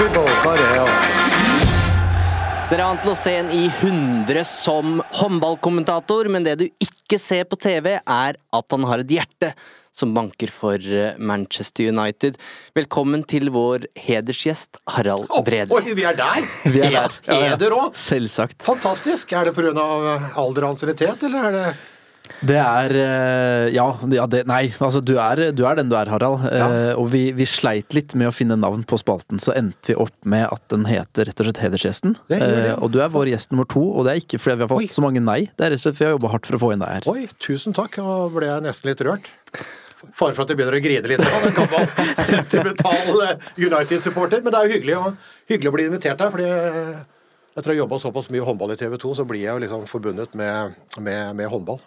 Dere er vant til å se en i 100 som håndballkommentator, men det du ikke ser på TV, er at han har et hjerte som banker for eh, Manchester United. Velkommen til vår hedersgjest, Harald Brede. Oi, vi er der! Vi er der. Ja, ja. Eder òg. Selvsagt. Fantastisk. Er det pga. alder og ansiennitet, eller er det Det er eh, Ja, ja det, nei, altså du er, du er den du er, Harald. Eh, og vi, vi sleit litt med å finne navn på spalten, så endte vi opp med at den heter rett og slett Hedersgjesten. Ja. Eh, og du er vår gjest nummer to, og det er ikke fordi vi har fått Oi. så mange nei, det er rett og slett fordi vi har jobba hardt for å få inn deg her. Oi, tusen takk. Nå ble jeg nesten litt rørt. Fare for at jeg begynner å grine litt. av En gammel sentimental eh, United-supporter. Men det er jo hyggelig, å- hyggelig å bli invitert her. fordi eh, etter å ha jobba såpass mye håndball i TV 2, så blir jeg jo liksom forbundet med, med, med håndball.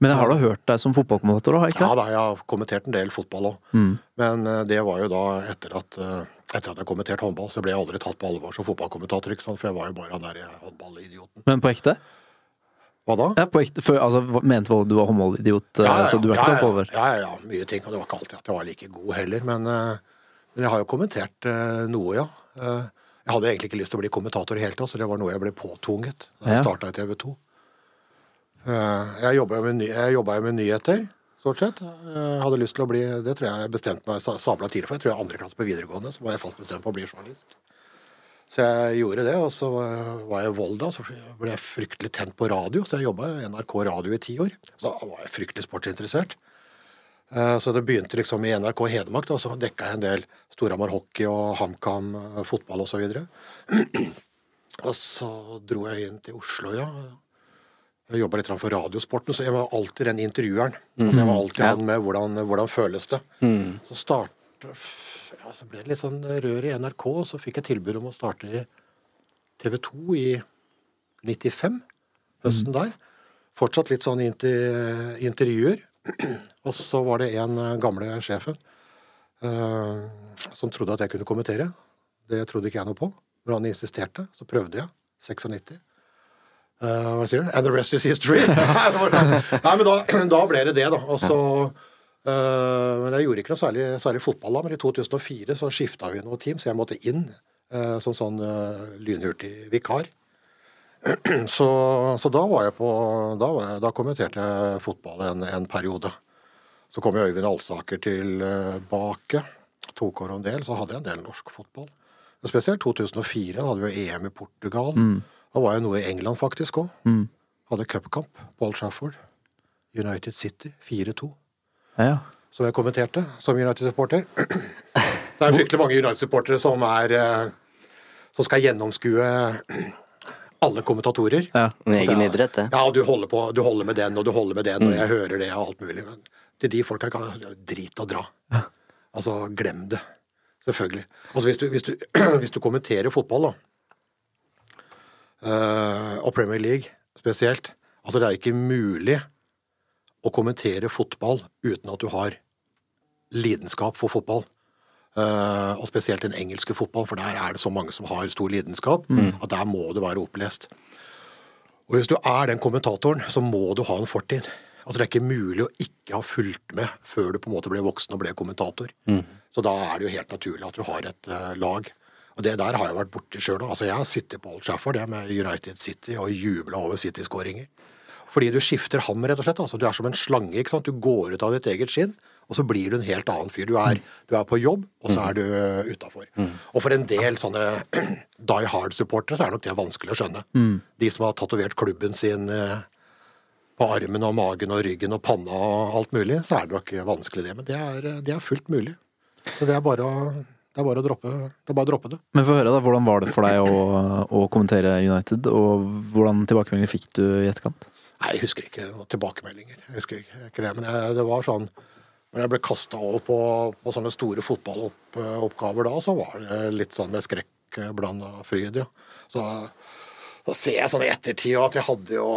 Men jeg har da hørt deg som fotballkommentator òg, har jeg ikke Ja da, jeg har kommentert en del fotball òg. Men eh, det var jo da etter at eh, etter at jeg kommenterte kommentert håndball, så ble jeg aldri tatt på alvor som fotballkommentator. ikke sant? For jeg var jo bare han der håndballidioten. Men på ekte? Hva da? Ja, på ekte. For, altså, mente du var håndballidiot, eh, så du er ikke tatt på ja, alvor? ja, ja, ja, mye ting. Og det var ikke alltid at jeg var like god heller. Men, men jeg har jo kommentert noe, ja. Jeg hadde egentlig ikke lyst til å bli kommentator i hele tatt, så det var noe jeg ble påtvunget da jeg Ja. starta i TV 2. Eh, jeg jobba jo med, med nyheter, stort sett. Jeg hadde lyst til å bli Det tror jeg jeg bestemte meg sa- sabla tidlig for. Jeg tror jeg andre klasse på videregående, så var jeg fast bestemt på å bli journalist. Så jeg gjorde det, og så eh, var jeg i Volda, så ble jeg fryktelig tent på radio, så jeg jobba i NRK Radio i ti år. Så var jeg fryktelig sportsinteressert. Eh, Så det begynte liksom i NRK Hedmark, da, så dekka jeg en del Storhamar hockey og HamKam eh, fotball osv. Og, og så dro jeg inn til Oslo, ja. Jeg jobba litt for Radiosporten, så jeg var alltid den intervjueren. Altså, jeg var alltid han med hvordan, hvordan føles det. Så start, ja, så ble det litt sånn rør i NRK, og så fikk jeg tilbud om å starte i TV 2 i 95, høsten der. Fortsatt litt sånn inter, intervjuer. Og så var det en eh, gamle sjefen uh, som trodde at jeg kunne kommentere. Det trodde ikke jeg noe på. Men han insisterte, så prøvde jeg. 96. Eh, hva sier du? And the rest is history. Nei, men da, da ble det det, da. Og så uh, Men jeg gjorde ikke noe særlig, særlig fotball da. Men i 2004 så skifta vi noe team, så jeg måtte inn uh, som sånn lynhurtig vikar. Så, så da var jeg på Da, var jeg, da kommenterte jeg fotball en, en periode. Så kom Øyvind Alsaker tilbake. Tok over en del, så hadde jeg en del norsk fotball. Spesielt 2004. Da hadde vi jo EM i Portugal. Da var jeg noe i England faktisk òg. Hadde cupkamp på Old Trafford. United City 4-2. Ja. Som jeg kommenterte som United-supporter. Det er fryktelig mange United-supportere som er eh, Som skal gjennomskue alle kommentatorer. Ja. En egen Altså, idrett, det. Ja, du holder, på, du holder med den, og du holder med den, og jeg hører det, og alt mulig. Men til de folka kan jeg drit og dra. Altså, glem det. Selvfølgelig. Altså, hvis du, hvis du, hvis du kommenterer fotball, da, og Premier League spesielt Altså, det er ikke mulig å kommentere fotball uten at du har lidenskap for fotball. Uh, og spesielt den engelske fotball, for der er det så mange som har stor lidenskap, at der må du være opplest. Og hvis du er den kommentatoren, så må du ha en fortid. Altså Det er ikke mulig å ikke ha fulgt med før du på en måte ble voksen og ble kommentator. Så da er det jo helt naturlig at du har et uh, lag. Og det der har jeg vært borti sjøl òg. Altså, jeg har sittet på Old Trafford jeg, med United City og jubla over City-skåringer. Fordi du skifter ham, rett og slett. Altså, du er som en slange. ikke sant? Du går ut av ditt eget skinn, og så blir du en helt annen fyr. Du er, du er på jobb, og så er du utafor. Mm. Og for en del sånne die hard-supportere så er nok det vanskelig å skjønne. De som har tatovert klubben sin uh, på armen og magen og ryggen og panna og alt mulig, så er det nok vanskelig det. Men det er, det er fullt mulig. Så det er bare å, det er bare å, droppe, det bare å droppe det. Men få høre, da. Hvordan var det for deg å, å kommentere United, og hvordan tilbakemeldinger fikk du i etterkant? Nei, jeg husker ikke noen tilbakemeldinger. Jeg husker ikke det, Men jeg, det var sånn Når jeg ble kasta over på, på sånne store fotballoppgaver da, så var det litt sånn med skrekk blanda fryd, ja. Så, så ser jeg sånn i ettertid at jeg hadde jo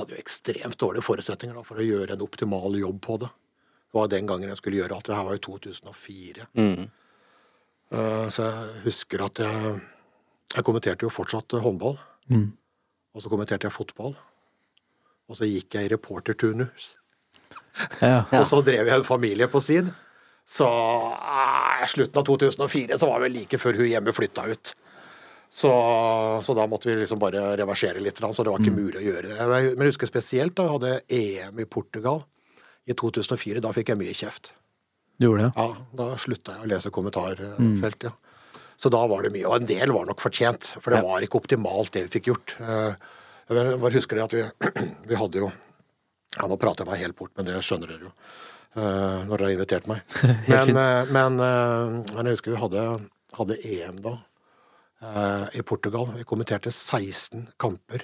hadde jo ekstremt dårlige forutsetninger da, for å gjøre en optimal jobb på det. Det var den gangen jeg skulle gjøre alt. Det her var jo 2004. Eh, så jeg husker at jeg Jeg kommenterte jo fortsatt håndball. håndball. Og så kommenterte jeg fotball. Og så gikk jeg i reporterturnus. Ja. Og så drev jeg en familie på sin. Så uh, slutten av 2004 så var det vel like før hun hjemme flytta ut. Så, så da måtte vi liksom bare reversere litt, så det var ikke mulig å gjøre det. Men jeg husker spesielt da jeg hadde EM i Portugal i 2004. Da fikk jeg mye kjeft. Gjorde det? Ja, da slutta jeg å lese kommentarfelt, ja. Så da var det mye. Og en del var nok fortjent, for det var ikke optimalt det vi fikk gjort. Eh, Jeg bare husker det at vi, vi hadde jo Ja, nå prater jeg meg helt bort, men det skjønner dere jo. eh, Når dere har invitert meg. Men, eh, men, men jeg husker vi hadde, hadde EM da i Portugal. Vi kommenterte 16 kamper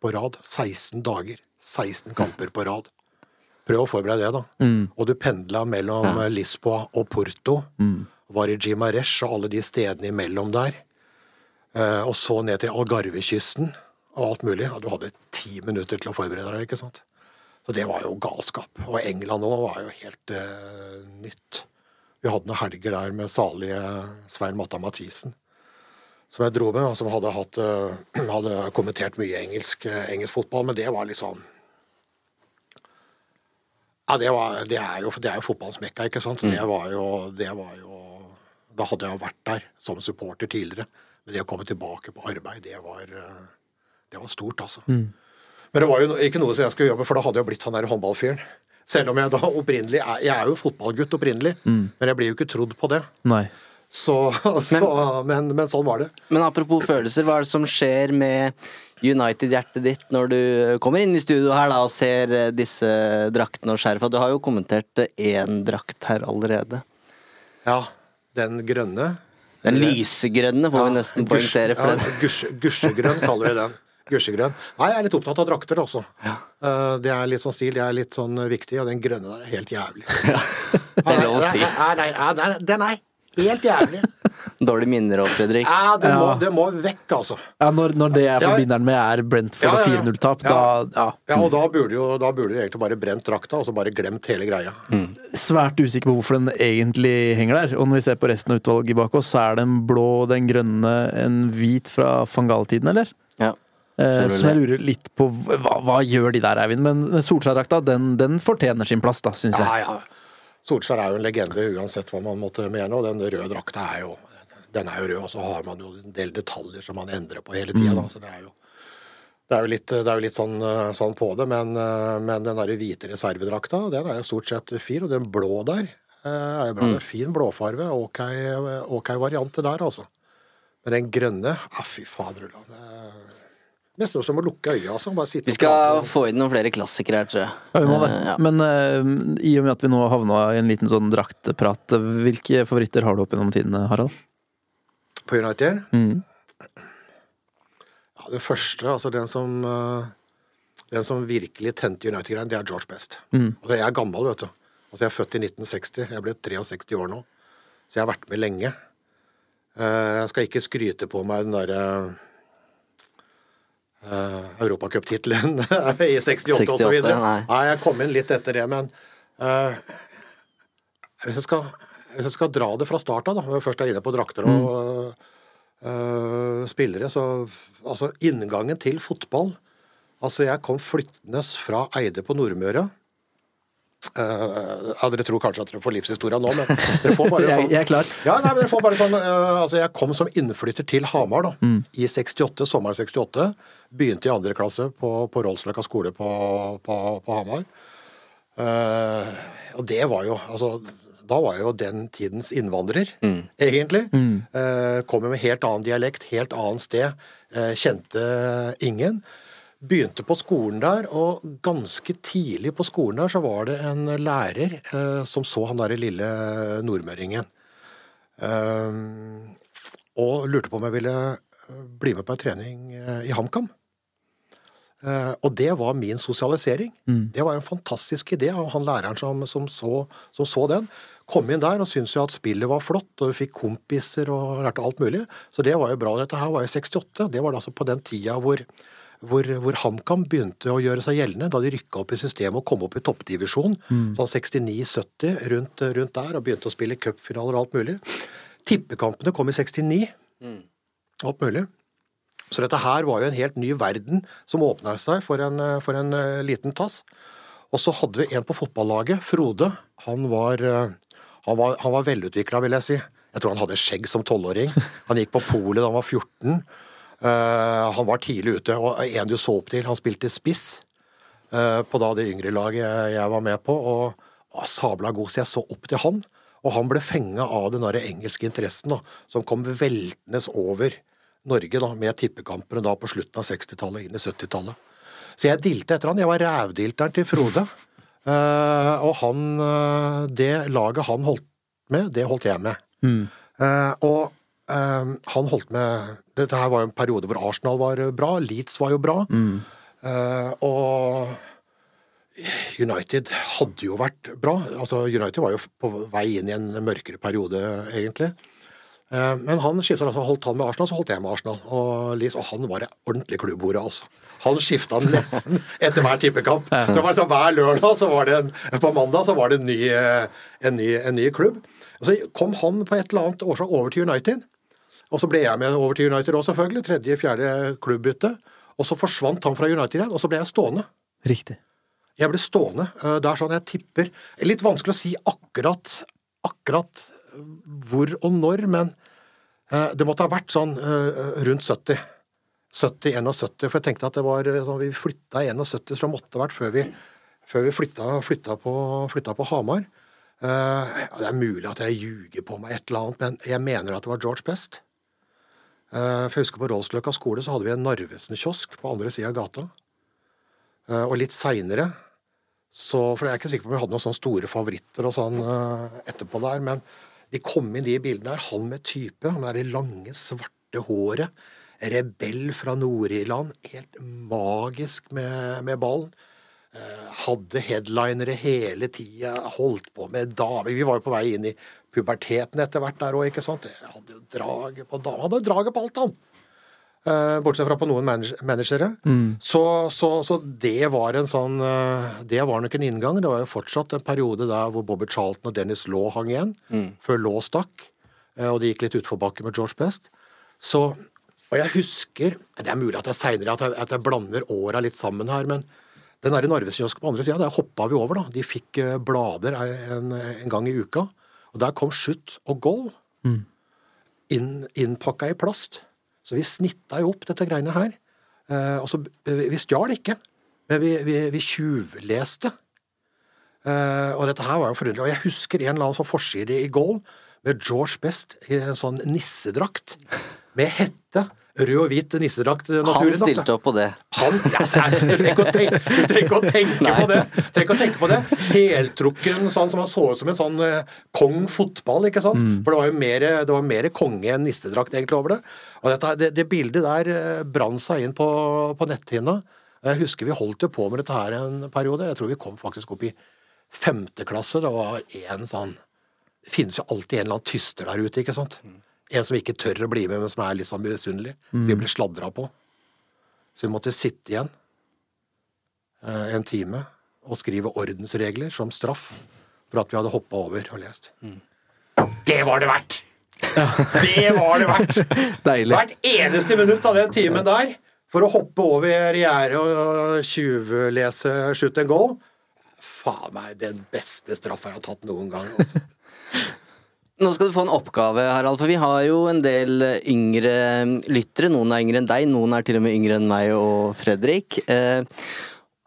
på rad. 16 dager. 16 kamper på rad. Prøv å forberede det, da. Og du pendla mellom ja. Lisboa og Porto. Var i Gimaresh og alle de stedene imellom der. Eh, og så ned til Algarvekysten og alt mulig. Du hadde ti minutter til å forberede deg, ikke sant. Så det var jo galskap. Og England òg var jo helt uh, nytt. Vi hadde noen helger der med salige Svein Matta Mathisen som jeg dro med, og som hadde, hatt, uh, hadde kommentert mye engelsk, uh, engelsk fotball, men det var liksom Ja, det, var, det, er, jo, det er jo fotballens mekka, ikke sant. Så det var jo, det var jo Da hadde jeg jo vært der som supporter tidligere. Men det å komme tilbake på arbeid, det var, det var stort, altså. Men det var jo ikke noe som jeg skulle jobbe, for da hadde jeg blitt han der håndballfyren. Selv om jeg da opprinnelig er Jeg er jo fotballgutt opprinnelig, men jeg blir jo ikke trodd på det. Nei. Så, så men, men sånn var det. Men apropos følelser, hva er det som skjer med United-hjertet ditt når du kommer inn i studio her da og ser eh, disse draktene og skjerfa? Du har jo kommentert én drakt her allerede. Ja, den grønne. Den lysegrønne får vi nesten poengtere. Ja, den. gusj- Gusjegrønn kaller vi den. Gusjegrønn. Nei, jeg er litt opptatt av drakter, altså. Ja. Det er litt sånn stil, det er litt sånn viktig, og den grønne der er helt jævlig. Det er lov å si. Nei, nei, nei, nei, den er helt jævlig. Dårlige minner òg, Fredrik. Ja, det må, det må vekk, altså. Ja, når, når det jeg forbinder den med, er Brentford Ja, ja, og 4-0-tap, Ja. da ja. Ja, og da burde jo da burde de egentlig bare brent drakta, og så bare glemt hele greia. Svært usikker på hvorfor den egentlig henger der. Og når vi ser på resten av utvalget bak oss, så er den blå, den grønne, en hvit fra Fangal-tiden, eller? Ja. Eh, som jeg lurer litt på hva, hva gjør de der, Eivind? Men men Solskjær-drakta, den, den fortjener sin plass, da, syns jeg. Ja, ja. Solskjær er jo en legende uansett hva man måtte mene, og den røde drakta er jo den er jo rød, og så har man jo en del detaljer som man endrer på hele tida. Mm. Så det er jo, det er jo litt, er jo litt sånn, sånn på det, men, men den der hvite reservedrakta, den er jo stort sett fin, og den blå der eh, er jo bra. Det er fin blåfarve, ok, ok variant der, altså. Men den grønne, ah, fy faderullan. Nesten som å lukke øya, altså. Bare sitte Vi skal få inn noen flere klassikere her, tror jeg. Ja, vi må det. Eh, ja. Men uh, i og med at vi nå havna i en liten sånn draktprat, hvilke favoritter har du opp gjennom tidene, Harald? På United? Mm. Ja, det første, altså den som uh, Den som virkelig tente United-greien, det er George Best. Mm. Altså, jeg er gammel, vet du. Altså, jeg er født i 1960. Jeg ble 63 år nå. Så jeg har vært med lenge. Uh, jeg skal ikke skryte på meg den derre uh, Europacuptittelen i 68 og så 68, videre. nei. Nei, jeg kom inn litt etter det, men uh, hvis, jeg skal, hvis jeg skal dra det fra start av, da, jeg først er inne på drakter og uh, spillere, så Altså, inngangen til fotball Altså, jeg kom flyttende fra Eide på Nordmøre. Eh, ja, Dere tror kanskje at dere får livshistoria nå, men dere får bare sånn jeg er klar. Ja, nei, men dere får bare sånn eh, Altså, jeg kom som innflytter til Hamar da, i 68, sommeren 68. Begynte i andre klasse på, på Rollsløkka skole på, på, på Hamar. Uh, og det var jo Altså, da var jeg jo den tidens innvandrer, egentlig. Eh, kom jo med helt annen dialekt, helt annet sted. Uh, kjente ingen. Begynte på skolen der, og ganske tidlig på skolen der så var det en lærer eh, som så han derre lille nordmøringen. Eh, og lurte på om jeg ville eh, bli med på en trening eh, i HamKam. Eh, og det var min sosialisering. Det var en fantastisk idé av han læreren som, som, så, som så den. Kom inn der og syntes jo at spillet var flott, og vi fikk kompiser og lærte alt mulig. Så det var jo bra. Dette her var jo 68. Det var da altså på den tida hvor, hvor, hvor HamKam begynte å gjøre seg gjeldende, da de rykka opp i systemet og kom opp i toppdivisjon. Sånn 69-70, rundt, rundt der, og begynte å spille cupfinaler og alt mulig. Tippekampene kom i 69. Alt mulig. Så dette her var jo en helt ny verden som åpna seg for en, for en uh, liten tass. Og så hadde vi en på fotballaget, Frode. Han var, uh, han var, han var velutvikla, vil jeg si. Jeg tror han hadde skjegg som tolvåring. Han gikk på polet da han var 14. Eh, han var tidlig ute, og en du så opp til, han spilte spiss eh, på da det yngre laget jeg, var med på, og var sabla god, så jeg så opp til han. Og han ble fenga av den der engelske interessen da, som kom veltende over Norge da, med tippekampene da på slutten av 60-tallet inn i 70-tallet. Så jeg dilte etter han. Jeg var rævdilteren til Frode. Uh, og han uh, Det laget han holdt med, det holdt jeg med. Eh, og eh, han holdt med Dette her var jo en periode hvor Arsenal var bra, Leeds var jo bra. Eh, og United hadde jo vært bra. Altså, United var jo på vei inn i en mørkere periode, egentlig. Eh, Men han skifta altså, holdt han med Arsenal, så holdt jeg med Arsenal. Og, Leeds, og han var et ordentlig klubbhore, altså. Han skifta nesten etter hver tippekamp. Så det var liksom Hver lørdag så var det en, på mandag så var det en ny, eh, en ny, en ny klubb. Og så kom han på et eller annet årsak over til United. Og så ble jeg med over til United òg, selvfølgelig. Tredje, fjerde klubbbytte. Og så forsvant han fra United igjen, og så ble jeg stående. Riktig. Jeg ble stående. Eh, Det er sånn jeg tipper Litt vanskelig å si akkurat, akkurat hvor og når, men eh, det måtte ha vært sånn eh, rundt 70. 70-71, for jeg tenkte at det var eh, sånn, vi flytta i 71, så det måtte ha vært før vi, før vi flytta, flytta, på, flytta på Hamar. Eh, det er mulig at jeg ljuger på meg et eller annet, men jeg mener at det var George Best. Eh, for jeg husker På Rollsløkka skole så hadde vi en Narvesen-kiosk på andre sida av gata. Eh, og litt seinere For jeg er ikke sikker på om vi hadde noen sånne store favoritter og sånn eh, etterpå der, men de kom inn de bildene her. Han med type, han med det lange, svarte håret. Rebell fra Nord-Irland. Helt magisk med, med ballen. Hadde headlinere hele tida, holdt på med damer. Vi var jo på vei inn i puberteten etter hvert der òg, ikke sant. Jeg hadde jo draget på dama, Hadde jo draget på alt, han! Eh, bortsett fra på noen manag- managere. Så, så, så det var en sånn eh, Det var nok en inngang. Det var jo fortsatt en periode der hvor Bobby Charlton og Dennis Law hang igjen, før Law stakk. eh, og det gikk litt utforbakke med George Best. Så Og jeg husker Det er mulig at jeg er seinere at, jeg- at jeg blander åra litt sammen her, men den der Narvesen-kiosken på andre sida, der hoppa vi over, da. De fikk blader en, en gang i uka. Og der kom Schutt og Goll inn, innpakka i plast. Så vi snitta jo opp dette greiene her. Eh, og så, eh, Vi stjal ikke, men vi, vi, vi tjuvleste. Eh, og dette her var jo forunderlig. Og jeg husker en eller annen sånn forside i Goal med George Best i en sånn nissedrakt. Med hette. Rød og hvit nissedrakt. Han nok, da. stilte opp på det. Han, ja, jeg, du trenger ikke å tenke, ikke å tenke på det. Trenger ikke å tenke på det. Heltrukken sånn som han så ut som en sånn uh, kong fotball, ikke sant? For det var jo mer, det var mer konge enn nissedrakt egentlig over det. Og dette, det, det bildet der eh, brant seg inn på, på netthinna. Jeg husker vi holdt jo på med dette her en periode. Jeg tror vi kom faktisk opp i femte klasse. Det var en sånn Det finnes jo alltid en eller annen tyster der ute, ikke sant? En som ikke tør å bli med, men som er litt sånn misunnelig. Så vi ble sladra på. Så vi måtte sitte igjen eh, en time og skrive ordensregler som straff for at vi hadde hoppa over og lest. Det var det verdt! Det var det verdt! Deilig. Hvert eneste minutt av den timen der for å hoppe over gjerdet og tjuvlese shoot and go. faen meg den beste straffa jeg har tatt noen gang. Altså. Nå skal du få en oppgave, Harald, for vi har jo en del yngre lyttere. Noen er yngre enn deg, noen er til og med yngre enn meg og Fredrik. Eh,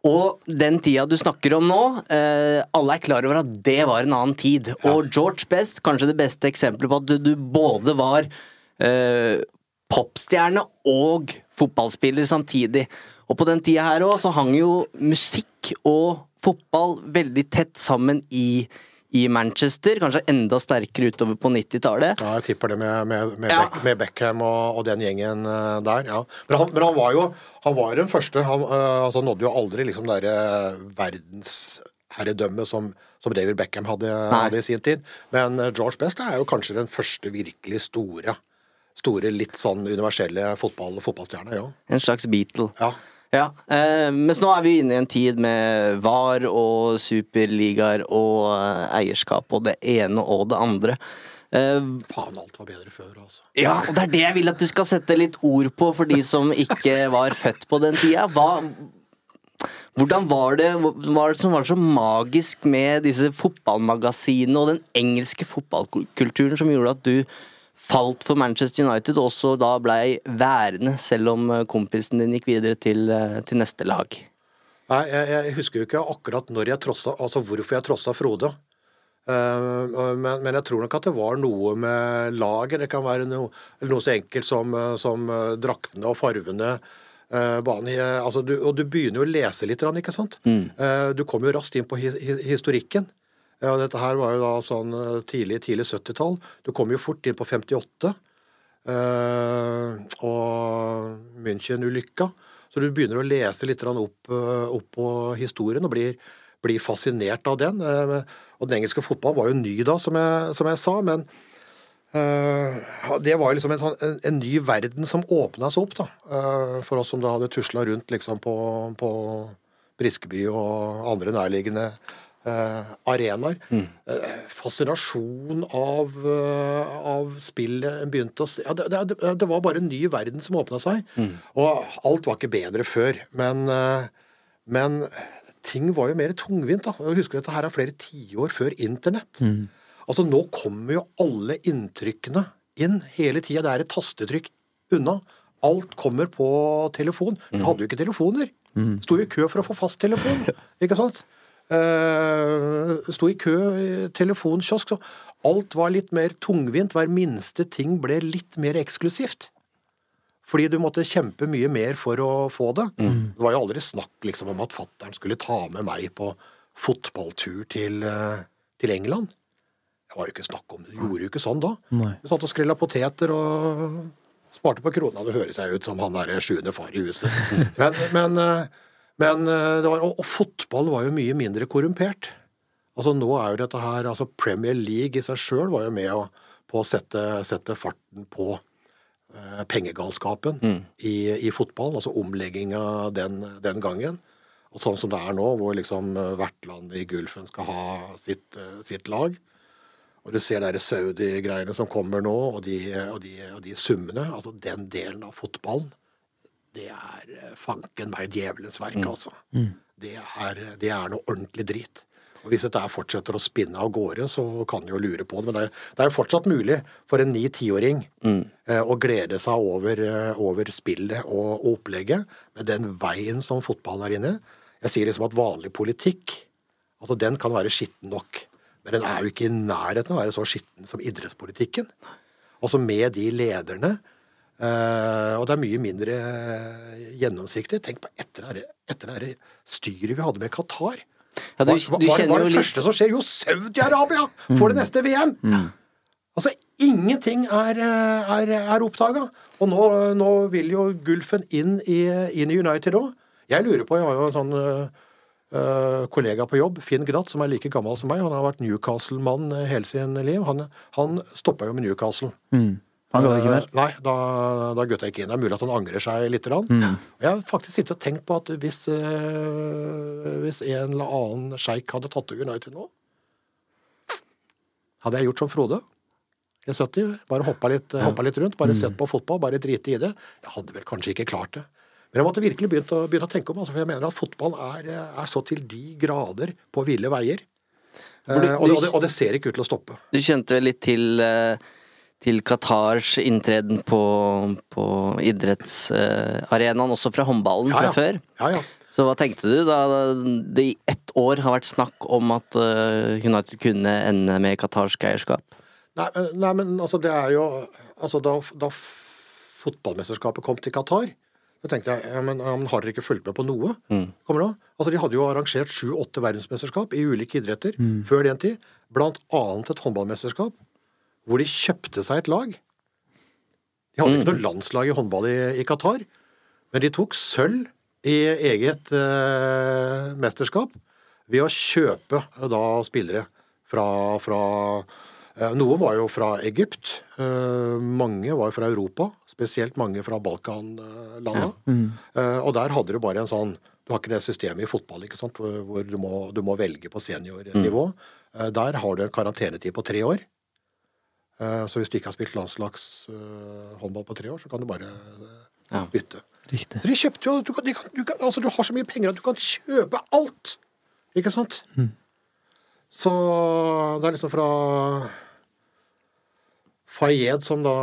og den tida du snakker om nå, eh, alle er klar over at det var en annen tid. Og George Best, kanskje det beste eksempelet på at du, du både var eh, popstjerne og fotballspiller samtidig. Og på den tida her òg så hang jo musikk og fotball veldig tett sammen i i Manchester, kanskje enda sterkere utover på 90-tallet. Ja, jeg tipper det med, med, med, Ja. Beck, med Beckham og, og den gjengen eh, der. ja. Men han, men han var jo han var den første. Han eh, altså, nådde jo aldri liksom det verdensherredømmet som, som David Beckham hadde, hadde i sin tid. Men eh, George Best er jo kanskje den første virkelig store, store litt sånn universelle fotball, fotballstjerne. Ja. En slags Beatle. ja. Ja, eh, mens nå er vi inne i en tid med VAR og superligaer og eh, eierskap og det ene og det andre. Eh, Faen, alt var bedre før, altså. ja, og det er det jeg vil at du skal sette litt ord på for de som ikke var født på den tida. Hva, hvordan var det, var det som var så magisk med disse fotballmagasinene og den engelske fotballkulturen som gjorde at du falt for Manchester United, og også da blei værende, selv om eh, kompisen din gikk videre til, eh, til neste lag? Nei, jeg, jeg husker jo ikke akkurat når jeg trossa, altså hvorfor jeg trossa Frode. Eh, men, men jeg tror nok at det var noe med laget. Det kan være noe, noe så enkelt som, som draktene og farvene. eh, banen, altså du, og du begynner jo å lese litt, ikke sant? Eh, du kommer jo raskt inn på hi, hi, historikken. Ja, dette her var jo da sånn eh, tidlig, tidlig 70-tall. Du kom jo fort inn på 58. eh, og München-ulykka. Så du begynner å lese litt opp, eh, opp på historien og blir, blir fascinert av den. Eh, Og den engelske fotballen var jo ny da, som jeg, som jeg sa, men eh, det var jo liksom en, sånn, en, en ny verden som åpna seg opp, da. for oss som da hadde tusla rundt liksom på, på Briskeby og andre nærliggende eh, arenaer. Eh, fascinasjon av, uh, av spillet begynte å se ja, det, det, det var bare en ny verden som åpna seg. Og alt var ikke bedre før. Men, uh, men ting var jo mer tungvint. da. Jeg husker dette her er flere tiår før internett. Altså Nå kommer jo alle inntrykkene inn hele tida. Det er et tastetrykk unna. Alt kommer på telefon. Vi hadde jo ikke telefoner. Sto i kø for å få fasttelefon. Ikke sant? Eh, sto i kø i telefonkiosk. Så alt var litt mer tungvint. Hver minste ting ble litt mer eksklusivt. Fordi du måtte kjempe mye mer for å få det. Det var jo aldri snakk liksom, om at fattern skulle ta med meg på fotballtur til, eh, til England. Det var jo ikke snakk om det. Du gjorde jo ikke sånn da. Nei. Du satt og skrella poteter og sparte på krona. Det høres jeg ut som han derre sjuende far i huset. Men, men, eh, men eh, det var, og, og fotball var jo mye mindre korrumpert. Altså Nå er jo dette her altså Premier League i seg sjøl var jo med å, på å sette, sette farten på eh, pengegalskapen i, i fotballen. Altså omlegginga den, den gangen. Og sånn som det er nå, hvor liksom eh, hvert land i Gulfen skal ha sitt, eh, sitt lag. Og du ser de Saudi-greiene som kommer nå, og de, og, de, og de summene. Altså den delen av fotballen, det er eh, fanken meg djevelens verk, altså. Det, er, det er noe ordentlig drit. Og Hvis dette fortsetter å spinne av gårde, så kan du jo lure på det. Men det er, det er jo fortsatt mulig for en ni-tiåring eh, å glede seg over, eh, over spillet og, og opplegget med den veien som fotballen er inne. Jeg sier liksom at vanlig politikk, altså den kan være skitten nok. Men den er jo ikke i nærheten av å være så skitten som idrettspolitikken. Altså med de lederne. Eh, og det er mye mindre eh, gjennomsiktig. Tenk på etter det, etter det styret vi hadde med Qatar. Ja, du, Hva, hva, du hva kjenner er jo det litt første som skjer? Jo, Saudi-Arabia får det neste VM! Altså, ingenting er, eh, er, er oppdaga. Og nå, nå vil jo Gulfen inn i, inn i United òg. Jeg lurer på, jeg har jo en sånn øh, kollega på jobb, Finn Gratt, som er like gammel som meg. Han har vært Newcastle-mann hele sin liv. Han, han stoppa jo med Newcastle. Han ga det ikke mer. Eh, Nei, da, da gutta ikke inn. Det er mulig at han angrer seg litt. Mm. Jeg har faktisk sittet og tenkt på at hvis, eh, hvis en eller annen sjeik hadde tatt over United nå Hadde jeg gjort som Frode i 70, bare hoppa litt, hoppa litt rundt, bare sett på fotball, bare driti i det Jeg hadde vel kanskje ikke klart det. Men jeg måtte virkelig begynne å, begynne å tenke om, altså, for jeg mener at fotball er, eh, er så til de grader på ville veier. Du- Eh, og, det, og, det, og det ser ikke ut til å stoppe. Du kjente litt til eh, til Qatars inntreden på, på idrettsarenaen, også fra håndballen Ja, ja. fra før. Ja, ja. Så hva tenkte du da det i ett år har vært snakk om at eh, United kunne ende med qatarsk eierskap? Nei, men- nei, men altså, det er jo Altså, da, da fotballmesterskapet kom til Qatar, så tenkte jeg ja, men, ja, men har dere ikke fulgt med på noe? Kommer nå? Altså, De hadde jo arrangert sju-åtte verdensmesterskap i ulike idretter før den tid. Blant annet et håndballmesterskap hvor de kjøpte seg et lag. De hadde ikke noe landslag i håndball i, i Qatar, men de tok sølv i eget eh, mesterskap ved å kjøpe eh, da spillere fra, fra eh, Noe var jo fra Egypt, eh, mange var fra Europa, spesielt mange fra Balkanlanda. Eh, og der hadde du bare en sånn Du har ikke det systemet i fotball ikke sant, hvor du må, du må velge på seniornivå. Eh, der har du en karantenetid på tre år. Eh, Så hvis du ikke har spilt landslagshåndball på tre år, så kan du bare eh, Ja. bytte. Riktig. Så de kjøpte jo du, kan, de kan, du, kan, altså, du har så mye penger at du kan kjøpe alt! Ikke sant? Så det er liksom fra Fayed som da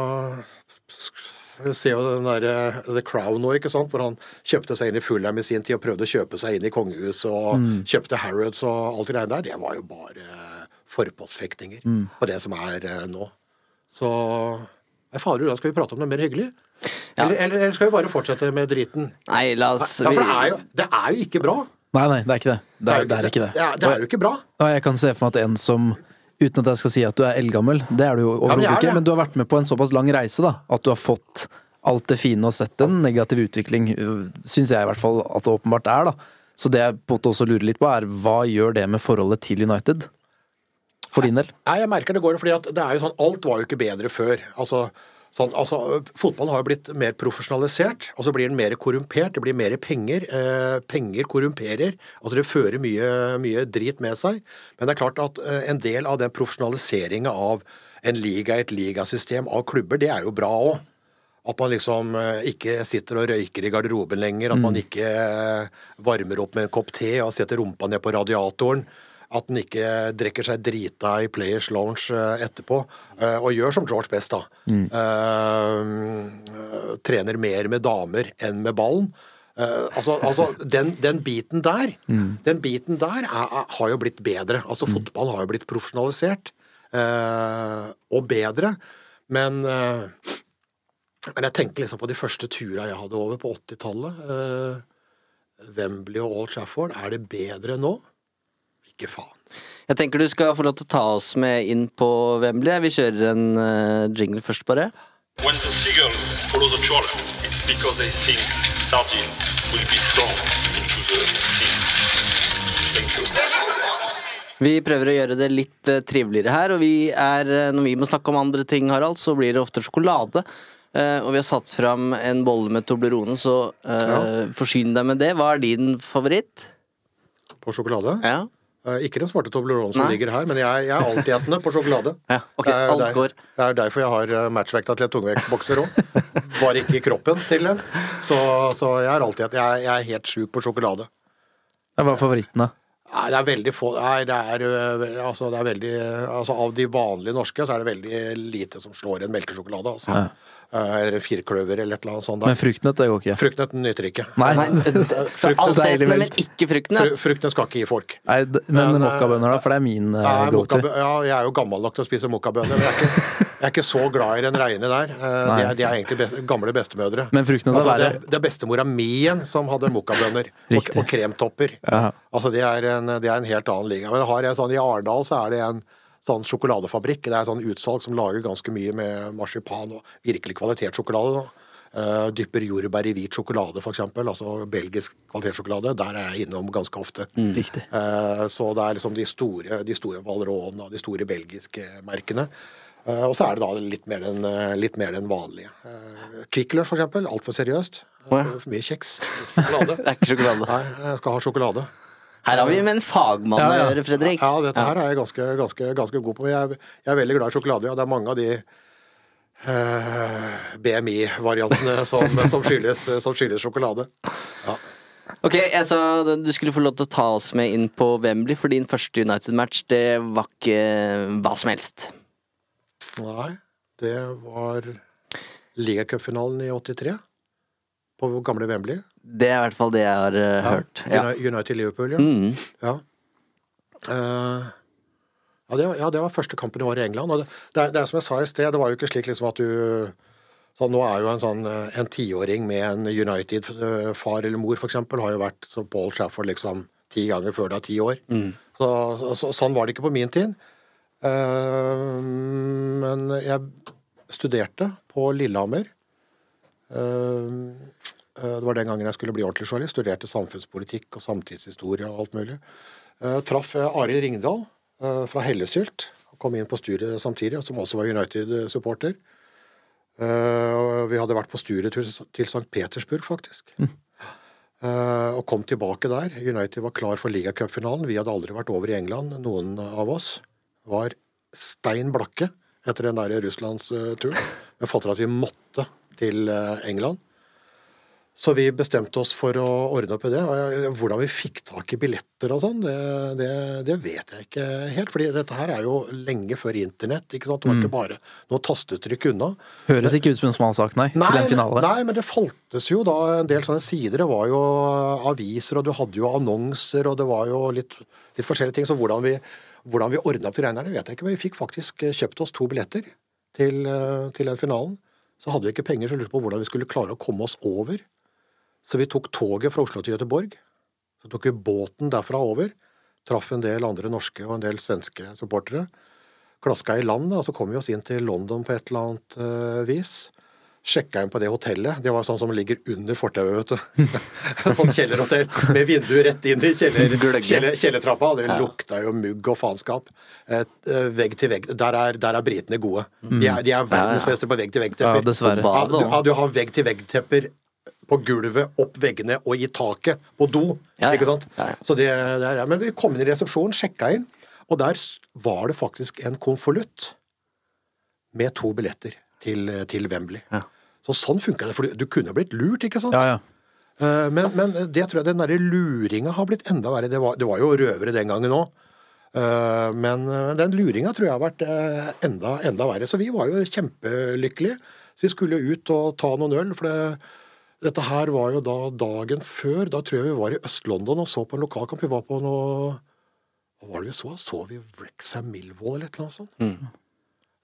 Vi ser jo den derre The Crown nå, ikke sant? Hvor han kjøpte seg inn i Fulham i sin tid og prøvde å kjøpe seg inn i kongehuset og kjøpte Harrods og alt det greiene der. Det var jo bare forpostfektinger på det som er eh, nå. Så Nei, fader, da skal vi prate om noe mer hyggelig? Eller, eller, eller skal vi bare fortsette med driten? Nei, la oss Ja, for det er jo, det er jo ikke bra. Nei, nei, det er ikke det. Det er, det er ikke det. Det er, det er jo ikke bra. Og jeg kan se for meg at en som Uten at jeg skal si at du er eldgammel, det er du jo overhodet er ikke, men du har vært med på en såpass lang reise, da, at du har fått alt det fine og sett en negativ utvikling, syns jeg i hvert fall at det åpenbart er, da. Så det jeg på en måte også lurer litt på, er hva gjør det med forholdet til United? For din del? Nei, jeg merker det går, fordi at det er jo sånn, alt var jo ikke bedre før. Altså, sånn, altså, fotballen har jo blitt mer profesjonalisert, og så blir den mer korrumpert, det blir mer penger. Eh, penger korrumperer. Altså det fører mye, mye drit med seg. Men det er klart at eh, en del av den profesjonaliseringa av en liga, et ligasystem av klubber, det er jo bra òg. At man liksom eh, ikke sitter og røyker i garderoben lenger. At man ikke eh, varmer opp med en kopp te og setter rumpa ned på radiatoren. At den ikke drikker seg drita i Players Lounge eh, etterpå. eh, Og gjør som George Best, da. Mm. Uh, trener mer med damer enn med ballen. Uh, altså, altså den, den biten der Den biten der er, er, har jo blitt bedre. Altså Fotball har jo blitt profesjonalisert. Uh, og bedre. Men men jeg tenker liksom på de første turene jeg hadde over på 80-tallet. Eh, Wembley og Old Trafford. Er det bedre nå? Ikke faen. Jeg tenker du skal få lov til å ta oss med inn på Wembley. Vi kjører en uh, jingle først, bare. When the seagulls follow the trawler, it's because they think sardines will be thrown into the sea. Thank you. Vi prøver å gjøre det litt uh, triveligere her, og vi er, eh, når vi må snakke om andre ting, Harald, så blir det ofte sjokolade. Uh, og vi har satt fram en bolle med Toblerone, så eh, forsyn deg med det. Hva er din favoritt? På sjokolade? Ja. Eh, Ikke den svarte Toblerone som Nei. ligger her, men jeg, jeg er altetende på sjokolade. Ja, okay, det, er, alt går. det er derfor jeg har eh, matchvekta til en tungvektsbokser òg. Bare ikke i kroppen til en. Så, så jeg er alltid jeg, jeg er helt sjuk på sjokolade. Hva er favoritten, da? Nei, det er veldig få Nei, det er, altså, det er veldig Altså, av de vanlige norske så er det veldig lite som slår en melkesjokolade, altså. Eh, Eller firkløver eller et eller annet sånt. Men der. fruktnøtt, det går ikke. Fruktnøtten nyter ikke. Nei, deilig men ikke fruktnøtt. Fruktene skal ikke gi folk. Nei, men Men, eh, mokkabønner, da? For det er min uh, go-to. ja, jeg er jo gammel nok til å spise mokkabønner, men jeg er, ikke, jeg er ikke så glad i den reine der. Eh, De er, de er egentlig best, gamle bestemødre. Men fruktnøtt altså, er det, det er bestemora mi igjen som hadde mokkabønner og, og kremtopper. Ja. Altså, det er, en, det er en helt annen liga. Men har jeg sånn, i Arendal så er det en sånn sjokoladefabrikk. Det er sånn utsalg som lager ganske mye med marsipan og virkelig kvalitetssjokolade. da. Eh, dypper jordbær i hvit sjokolade, f.eks. Altså belgisk kvalitetssjokolade. Der er jeg innom ganske ofte. Riktig. Uh, Så det er liksom de store, de store Valron og de store belgiske merkene. Uh, Og så er det da litt mer mer den vanlige. Uh, Kvikk Lunsj, eksempel. Altfor seriøst. Oh, ja. For mye kjeks. Sjokolade. Det er ikke sjokolade. Nei, jeg skal ha sjokolade. Her har vi med en fagmann Ja, å ja. gjøre, Fredrik. Ja, dette her er jeg ganske, ganske, ganske god på. Jeg jeg er veldig glad i sjokolade. Ja. Det er mange av de uh, BMI-variantene som, som, som skyldes sjokolade. Ja. Ok, jeg sa du skulle få lov til å ta oss med inn på Wembley, for din første United-match, det var ikke hva som helst. Nei, det var ligacupfinalen i 83. På gamle Wembley. Det er i hvert fall det jeg har eh, hørt. Ja. United-Liverpool, ja. Mm. Ja. Uh, ja, det var, ja, det var første kampen i år i England. Og det, det, er, det er som jeg sa i sted, det var jo ikke slik liksom at du så Nå er jo en sånn eh, en tiåring med en United-far eller mor, eksempel, har jo vært så Paul Shafford liksom ti ganger før du er ti år. Så, så, så, sånn var det ikke på min tid. Uh, men jeg studerte på Lillehammer. Eh, eh, det var den gangen jeg skulle bli ordentlig journalist. Studerte samfunnspolitikk og samtidshistorie og alt mulig. Uh, traff uh, Arild Ringdal eh, fra Hellesylt. Kom inn på studiet samtidig, som også var United-supporter. Eh, vi hadde vært på studietur til St. Petersburg, faktisk. Mm. og kom tilbake der. United var klar for ligacupfinalen. Vi hadde aldri vært over i England, noen av oss. Var stein blakke etter den der Russlandsturen. Men fant ut at vi måtte til eh, England. Så vi bestemte oss for å ordne opp i det. Hvordan vi fikk tak i billetter og sånn, det, det, det vet jeg ikke helt. fordi dette her er jo lenge før internett. ikke sant? Det var ikke bare noe tastetrykk unna. Høres ikke ut som en smal sak, nei, til en finale. Nei, men det faltes jo da en del sånne sider. Det var jo aviser, og du hadde jo annonser, og det var jo litt, litt forskjellige ting. Så hvordan vi, hvordan vi ordna opp til regnerne, vet jeg ikke. Men vi fikk faktisk eh, kjøpt oss to billetter til, eh, til den finalen. Så hadde vi ikke penger, så lurte på hvordan vi skulle klare å komme oss over. Så vi tok toget fra Oslo til Gøteborg. Så tok vi båten derfra over. Traff en del andre norske og en del svenske supportere. Klaska i land, da, og så kom vi oss inn til London på et eller annet uh, vis. Sjekka inn på det hotellet. Det var sånn som ligger under fortauet, vet du. sånn kjellerhotell med vindu rett inn i kjeller, kjeller, kjellertrappa. Det lukta jo mugg og faenskap. Eh, vegg til vegg. Der er, der er britene gode. De er, de er verdensmestere på vegg til Ja, vegg-tepper. dessverre. Ja, du, ja, du har vegg-til-vegg-tepper på gulvet, opp veggene og i taket på do. Ja, ja. Ikke sant? Ja. Så det, det er, men vi kom inn i resepsjonen, sjekka inn, og der var det faktisk en konvolutt med to billetter til, til Wembley. Ja. Så sånn funka det, for du, du kunne blitt lurt, ikke sant? Ja, ja. Eh, Men, men det tror jeg den derre luringa har blitt enda verre. Det var, det var jo røvere den gangen òg. Men eh, den luringa tror jeg har vært eh, enda, enda verre. Så vi var jo kjempelykkelige. Så vi skulle ut og ta noen øl, for det, dette her var jo da dagen før. Da tror jeg vi var i Øst-London og så på en lokalkamp. Vi var på noe Hva var det vi så? Så vi Wrexham Millwall eller et eller annet sånt?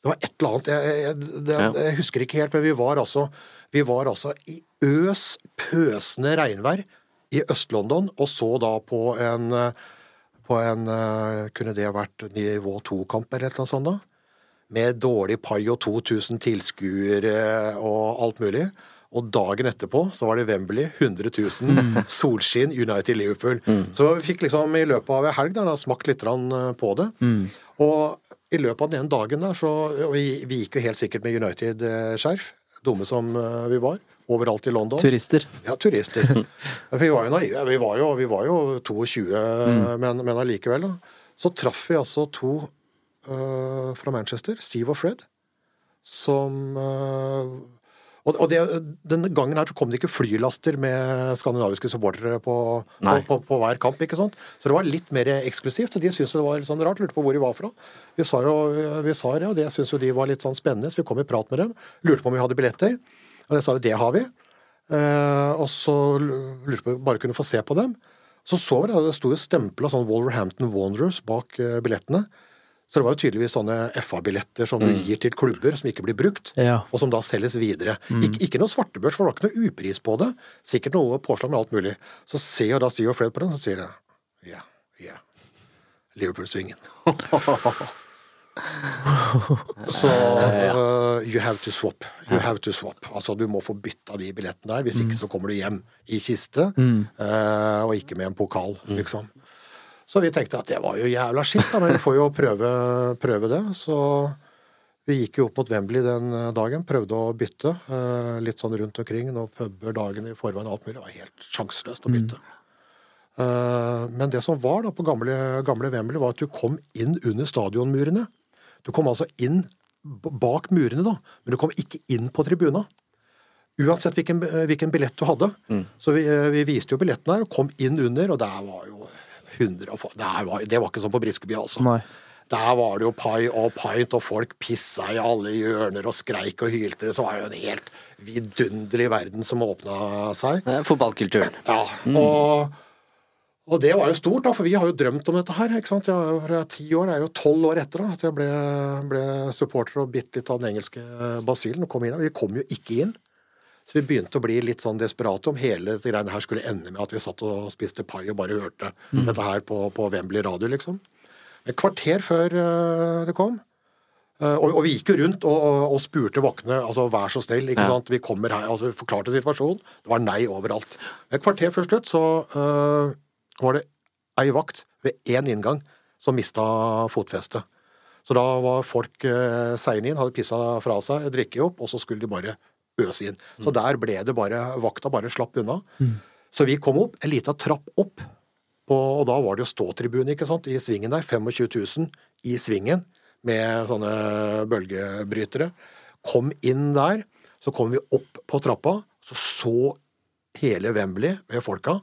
Det var et eller annet Jeg, jeg, det, jeg husker ikke helt, men vi var altså Vi var altså i øs, pøsende regnvær i Øst-London, og så da på en på en Kunne det vært nivå to-kamp eller et eller annet sånt, da? Med dårlig pai og 2000 tilskuere og alt mulig. Og dagen etterpå så var det Wembley, 100 000, solskinn, United Liverpool. Så vi fikk liksom i løpet av en helg da, da smakt litt eh, på det. Og i løpet av den dagen der, så og vi, vi gikk jo helt sikkert med United-skjerf, dumme som eh, vi var, overalt i London. Turister. Ja, turister. Vi var jo naive. Vi var jo, vi var jo 22, men, men allikevel. Da. Så traff vi altså to øh, fra Manchester, Steve og Fred, som øh, og, det, Den gangen her så kom det ikke flylaster med skandinaviske supportere på, på, på, på hver kamp. ikke sant? Så det var litt mer eksklusivt. så De syntes det var litt sånn rart, lurte på hvor de var fra. Vi sa jo vi sa det, og det syntes jo de var litt sånn spennende, så vi kom i prat med dem. Lurte på om vi hadde billetter. Og det sa vi det har vi. Eh, og så lurte på om vi bare kunne få se på dem. Så så vi det, det sto jo stempla sånn Wolverhampton Wanderers bak eh, billettene. Så det var jo tydeligvis sånne FA-billetter som du gir til klubber som ikke blir brukt, Ja. og som da selges videre. Ik ikke noe svartebørs, for det var ikke noe upris på det. Sikkert noe påslag med alt mulig. Så ser jo da Steve og Fred på den, så sier de ja, ja. Liverpool-svingen. Så uh, you have to swap. You have to swap. Altså du må få bytta de billettene der, hvis ikke så kommer du hjem i kiste, uh, og ikke med en pokal, liksom. Så vi tenkte at det var jo jævla skitt, da, men vi får jo prøve, prøve det. Så vi gikk jo opp mot Wembley den eh, dagen, prøvde å bytte. eh, litt sånn rundt omkring, noen puber dagen i forveien og alt mulig. Det var helt sjanseløst å bytte. Eh, men det som var da på gamle, gamle Wembley, var at du kom inn under stadionmurene. Du kom altså inn bak murene, da. Men du kom ikke inn på tribuna. Uansett hvilken, hvilken billett du hadde. Så vi, vi viste jo billetten her, og kom inn under, og der var jo 100 og det, var, Det var ikke sånn på Briskeby, altså. Nei. Der var det jo pai og pint, og folk pissa i alle hjørner og skreik og hylte. Så var det jo en helt vidunderlig verden som åpna seg. Det er Fotballkulturen. Ja, og, og det var jo stort, da, for vi har jo drømt om dette her. ikke sant? Jeg, jeg er ti år, det er jo tolv år etter da, at jeg ble, ble supporter og bitt litt av den engelske basillen. og kom inn. Vi kom jo ikke inn. Så vi begynte å bli litt sånn desperate om hele det greiene her skulle ende med at vi satt og spiste pai og bare hørte dette her på, på Wembley radio, liksom. Et kvarter før uh, det kom. Uh, og, og vi gikk jo rundt og, og, og spurte voktene altså vær så snill, ikke sant, vi kommer her. altså Vi forklarte situasjonen. Det var nei overalt. Et kvarter før slutt så uh, var det ei vakt ved én inngang som mista fotfestet. Så da var folk uh, seine inn, hadde pissa fra seg, drikket opp, og så skulle de bare øse inn. Så der ble det bare Vakta bare slapp unna. Så vi kom opp, en lita trapp opp, og, og da var det jo ståtribune ikke sant, i svingen der. 25 000 i svingen med sånne bølgebrytere. Kom inn der, så kom vi opp på trappa, så så hele Wembley med folka.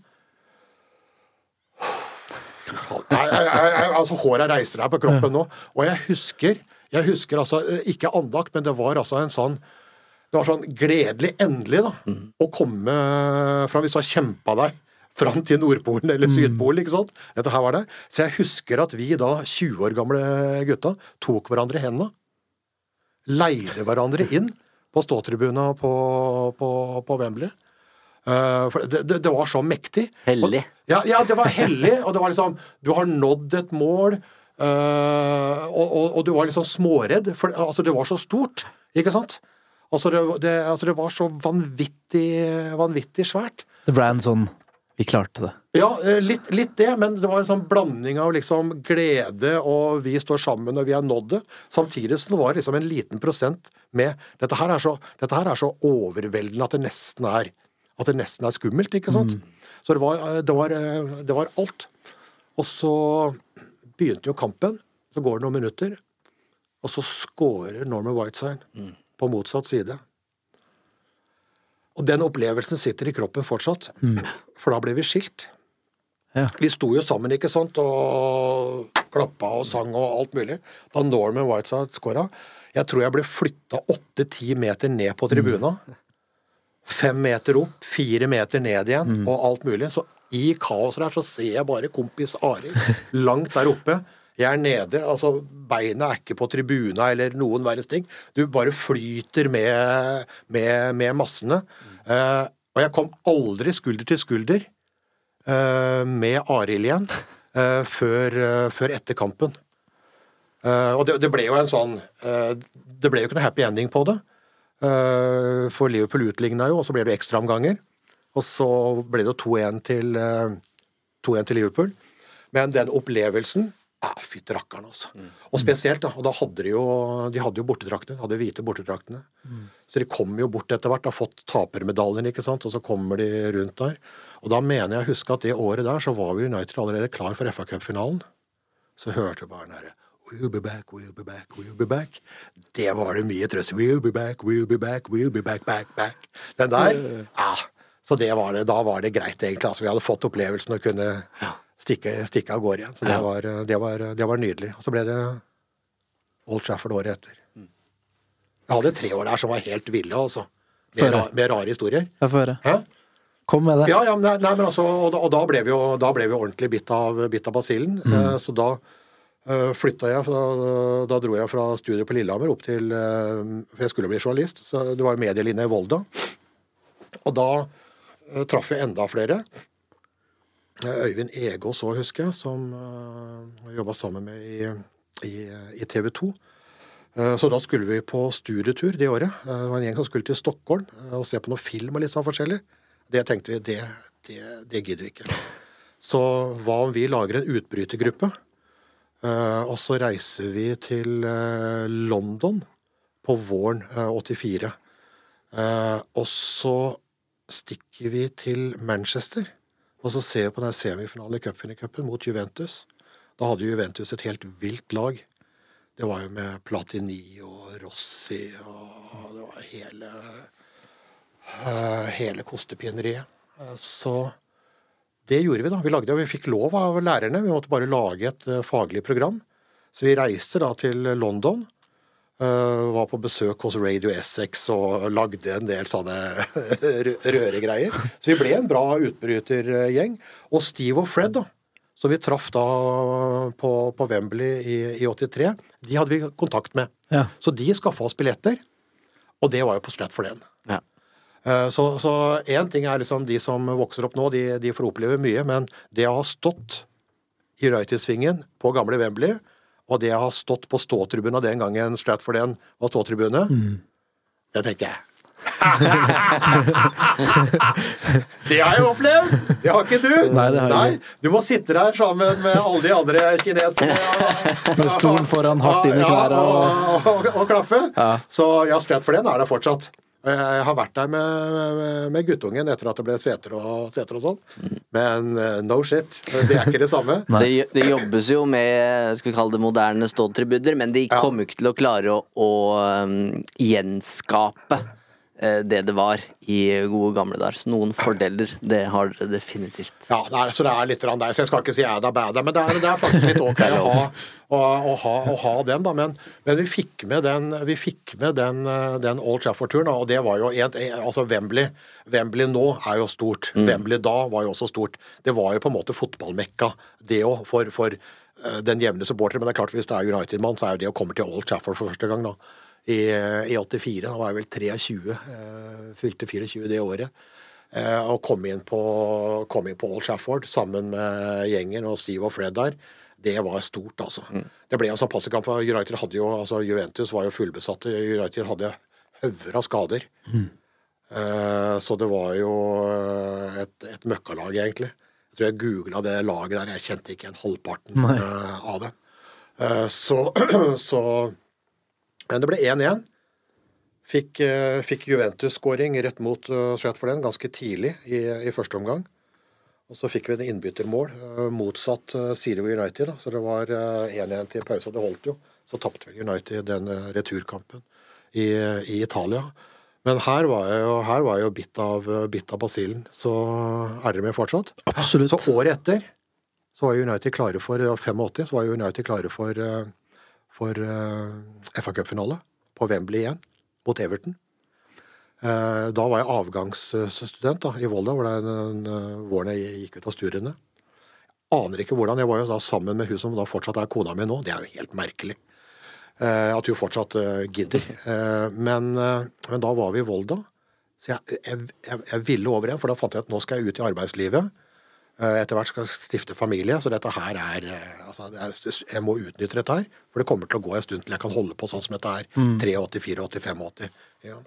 Fy. Jeg, jeg, jeg, jeg, altså, håret reiser her på kroppen nå. Og jeg husker, jeg husker altså, eh, ikke andakt, men det var altså en sånn det var sånn gledelig endelig da, å komme fra hvis du har kjempa deg fram til Nordpolen eller Sydpolen. ikke sant? Dette her var det. Så jeg husker at vi da, 20 år gamle gutta, tok hverandre i hendene. Leide hverandre inn på ståtribuna på, på, på Wembley. Uh, for det, det, det var så mektig. Hellig. Og, ja, ja, det var hellig, og det var liksom Du har nådd et mål, uh, og, og, og du var liksom småredd, for altså, det var så stort, ikke sant? Altså, det, det, altså, det var så vanvittig, vanvittig svært. Det ble en sånn Vi klarte det. Ja, eh, litt, litt det, men det var en sånn blanding av liksom glede og vi står sammen og vi har nådd det, samtidig som det var liksom en liten prosent med Dette her er så, dette her er så overveldende at det nesten er at det nesten er skummelt, ikke sant? Så det var, det, var, det var alt. Og så begynte jo kampen, så går det noen minutter, og så scorer Norman Whiteside på motsatt side. Og den opplevelsen sitter i kroppen fortsatt, for da ble vi skilt. Ja. Vi sto jo sammen, ikke sant, og klappa og sang og alt mulig. Da Norman Whiteside skåra Jeg tror jeg ble flytta åtte-ti meter ned på tribuna. Fem meter opp, fire meter ned igjen, og alt mulig. Så i kaoset der så ser jeg bare kompis Arild langt der oppe. Jeg er nede, altså beina er ikke på tribuna eller noen verdens ting. Du bare flyter med, med, med massene. Eh, og jeg kom aldri skulder til skulder uh, med Arild igjen uh, før, før etter kampen. Og det, det ble jo en sånn Det ble jo ikke noe happy ending på det. For Liverpool utligna jo, og så ble det ekstraomganger. Og så ble det jo 2-1 til, 2-1 til Liverpool. Men den opplevelsen ja, Fytti rakkeren, altså. Og spesielt, da. Og da hadde de jo de hadde jo bortedraktene. De hadde hvite bortedraktene. Så de kom jo bort etter hvert, har fått tapermedaljen, ikke sant, og så kommer de rundt der. Og da mener jeg å huske at det året der så var vi United allerede klar for FA Cup-finalen. Så hørte jeg bare den herre We'll be back, we'll be back, we'll be back. Det var det mye trøst. We'll be back, we'll be back, we'll be back, back, back. Den der, ja. Så det var det, da var det greit, egentlig. Altså, vi hadde fått opplevelsen og kunne stikke, stikke av gårde igjen. Så det var, det, var, det var nydelig. Og så ble det Old Trafford året etter. Jeg hadde tre år der som var helt ville, altså. Med, ra- med rare historier. Jeg får høre. Hæ? Kom med det. Ja, ja, men, nei, nei, men altså, og, da, og da ble vi jo, da ble vi ordentlig bitt av, bitt av basillen. Eh, så da uh, flytta jeg, da, da dro jeg fra studiet på Lillehammer opp til eh, For jeg skulle bli journalist, så det var jo medielinja i Volda. Og da eh, traff jeg enda flere. Eh, Øyvind Egås òg, husker jeg, som jeg jobba sammen med i, i, i TV 2. Eh, Så da skulle vi på studietur det året. Eh, Det var en gjeng som skulle til Stockholm eh, og se på noe film og litt sånn forskjellig. Det tenkte vi, det, det, det gidder vi ikke. Så hva om vi lager en utbrytergruppe, eh, og så reiser vi til eh, London på våren eh, 84. Eh, Og så stikker vi til Manchester, og så ser vi på den semifinalen i cupvinnercupen mot Juventus. Da hadde Juventus et helt vilt lag. Det var jo med Platini og Rossi og det var hele eh, hele kostepineriet. Eh, Så det gjorde vi, da. Vi lagde, og vi fikk lov av lærerne. Vi måtte bare lage et eh, faglig program. Så vi reiste da til London. Eh, var på besøk hos Radio Essex og lagde en del sånne røre røregreier. Så vi ble en bra utbrytergjeng. Og Steve og Fred, da, som vi traff da på, på Wembley i, i 83, de hadde vi kontakt med. Ja. Så de skaffa oss billetter, og det var jo på slett for den. Ja. Eh, Så så én ting er liksom de som vokser opp nå, de, de får oppleve mye, men det å ha stått i Røytesvingen på gamle Wembley, og det å ha stått på ståtribunen den gangen Stratford End var ståtribune, det tenker jeg. det har jeg opplevd! Det har ikke du. Nei, det har ikke. Du må sitte der sammen med alle de andre kineserne. Med stolen foran hardt inn i Ja, Og, og, og, og klaffe. Ja. Så ja, Stratford End er der fortsatt. Jeg har vært der med, med, guttungen etter at det ble seter og, seter og sånn. Men eh, no shit. Det er ikke det samme. Det, det jobbes jo med skal vi kalle det moderne ståtribuner, men de kommer jo ikke til å klare å, å um, gjenskape det det var i gode gamle dager. Så noen fordeler, det har dere definitivt. Ja, det er, så det er litt der, så jeg skal ikke si æda bæda, men det er, det er faktisk litt ok å ha, å, å ha, å ha den, da. Men, men vi fikk med den, vi fikk med den, eh, den Old Trafford-turen, og det var jo en, altså Wembley, Wembley nå er jo stort. Wembley da var jo også stort. Det var jo på en måte fotballmekka, det òg, for, for eh, den jevne supporter. Men det er klart, hvis det er United-mann, så er jo det å komme til Old Trafford for første gang, da. I, i 84. Da var jeg vel 23. Eh, fylte 24 det året. Eh, og kom inn, på, kom inn på Old Shafford sammen med gjengen og Steve og Fred der. Det var stort, altså. Det ble en sånn passekamp. United hadde jo, altså Juventus var jo fullbesatte. United hadde hauger av skader. Eh, så det var jo et, et møkkalag, egentlig. Jeg tror jeg googla det laget der. Jeg kjente ikke en halvparten eh, av det. Så, så Men det ble 1-1. Fikk, eh, fikk Juventus-skåring rett mot uh, Stratford End ganske tidlig i, i første omgang. Og så fikk vi en innbyttermål, eh, motsatt Siri og United. Da. Så det var eh, 1-1 til pause, og det holdt jo. Så tapte vel United den eh, returkampen i, i Italia. Men her var jeg jo, her var jeg jo bitt, av, bitt av basillen. Så er dere med fortsatt? Absolutt. Så året etter så var United klare for 85, så var United klare for, eh, for eh, FA Cup-finale på Wembley igjen, mot Everton. Eh, Da var jeg avgangsstudent da, i Volda, hvor den eh, våren jeg gikk ut av studiene. Aner ikke hvordan. Jeg var jo da sammen med hun som da fortsatt er kona mi nå. Det er jo helt merkelig. At hun fortsatt gidder. Men, men da var vi i Volda. Så jeg, jeg, jeg, jeg ville over igjen, for da fant jeg at nå skal jeg ut i arbeidslivet. Eh, Etter hvert skal jeg stifte familie, så dette her er eh, altså, Jeg må utnytte dette her, for det kommer til å gå en stund til jeg kan holde på sånn som dette er. 83, 84, 85. Ja.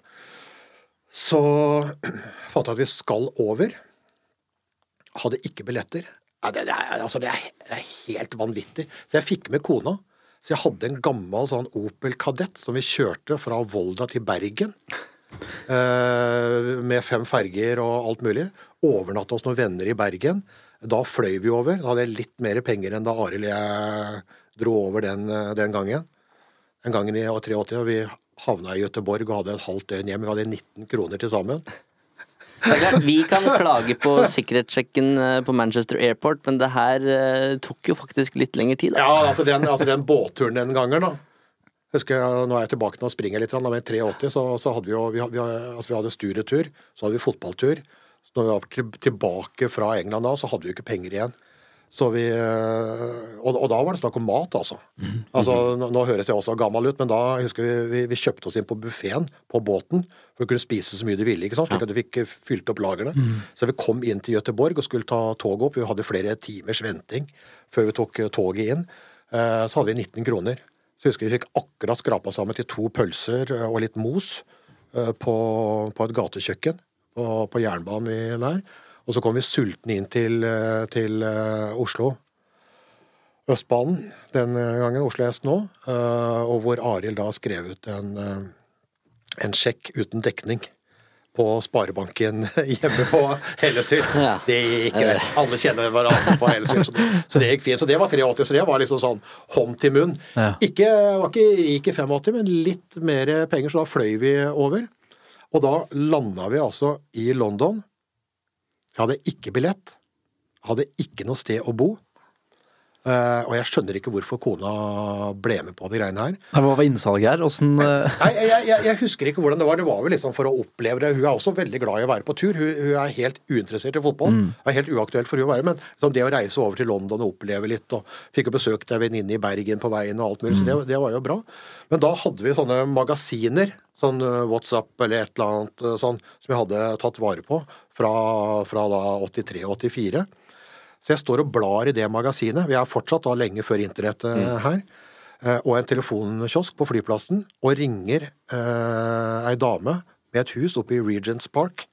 Så fant jeg at vi skal over. Hadde ikke billetter. Ja, det, det, er, altså, det, er, det er helt vanvittig. Så jeg fikk med kona. Så jeg hadde en gammel sånn Opel Kadett som vi kjørte fra Volda til Bergen. Eh, med fem ferger og alt mulig. Overnatta hos noen venner i Bergen. Da fløy vi over. Da hadde jeg litt mer penger enn da Arild og jeg dro over den, eh, den gangen. Den gangen i 83, og vi havna i Göteborg og hadde et halvt døgn hjem. Vi hadde 19 kroner til sammen. Det er klart, Vi kan klage på sikkerhetssjekken eh, på Manchester Airport, men det her tok jo faktisk litt lengre tid. Da. Ja, altså den, altså den båtturen den gangen, da. Husker jeg, Nå er jeg tilbake nå og springer litt. Da med 83 så, så hadde vi jo vi, vi, altså vi hadde studietur, så hadde vi fotballtur. Så når vi var tilbake fra England da, så hadde vi jo ikke penger igjen. Så vi, øh, og, og da var det snakk om mat, altså. altså nå, nå høres jeg også gammel ut, men da jeg husker vi, vi, vi kjøpte oss inn på buffeen på båten for å kunne spise så mye du ville, ikke sant? slik at du fikk eh, fylt opp lagrene. Så vi kom inn til Gøteborg og skulle ta toget opp. Vi hadde flere timers venting før vi tok eh, toget inn. Eh, Så hadde vi 19 kroner. Så jeg husker vi fikk akkurat skrapa sammen til to pølser eh, og litt mos eh, på, på et gatekjøkken på, på jernbanen der. Og så kom vi sultne inn til, eh, til Oslo. Østbanen den gangen, Oslo S nå, og hvor Arild da skrev ut en, en sjekk uten dekning på Sparebanken hjemme på Hellesylt. Ja. Det gikk greit. Alle kjenner hverandre på Hellesylt, så, det- så det gikk fint. Så det var 83, så det var liksom sånn hånd til munn. Ja. Ikke, var ikke rik i 85, men litt mer penger, så da fløy vi over. Og da landa vi altså i London. Jeg hadde ikke billett. Hadde ikke noe sted å bo. Eh, og jeg skjønner ikke hvorfor kona ble med på de greiene her. Nei, Hva var innsalget her? Åssen uh... Nei, jeg, jeg, jeg husker ikke hvordan det var. Det var vel liksom for å oppleve det. Hun er også veldig glad i å være på tur. Hun, hun er helt uinteressert i fotball. Det er helt uaktuelt for hun å være, men liksom det å reise over til London og oppleve litt, og fikk jo besøkt ei venninne i Bergen på veien og alt mulig, så det, det var jo bra. Men da hadde vi sånne magasiner, sånn eh, WhatsApp eller et eller annet eh, sånn, som vi hadde tatt vare på fra, fra da 83 og 84. Så jeg står og blar i det magasinet. Vi er fortsatt da lenge før internett mm. her. eh, Og en telefonkiosk på flyplassen, og ringer eh, ei dame med et hus oppe i Regents Park,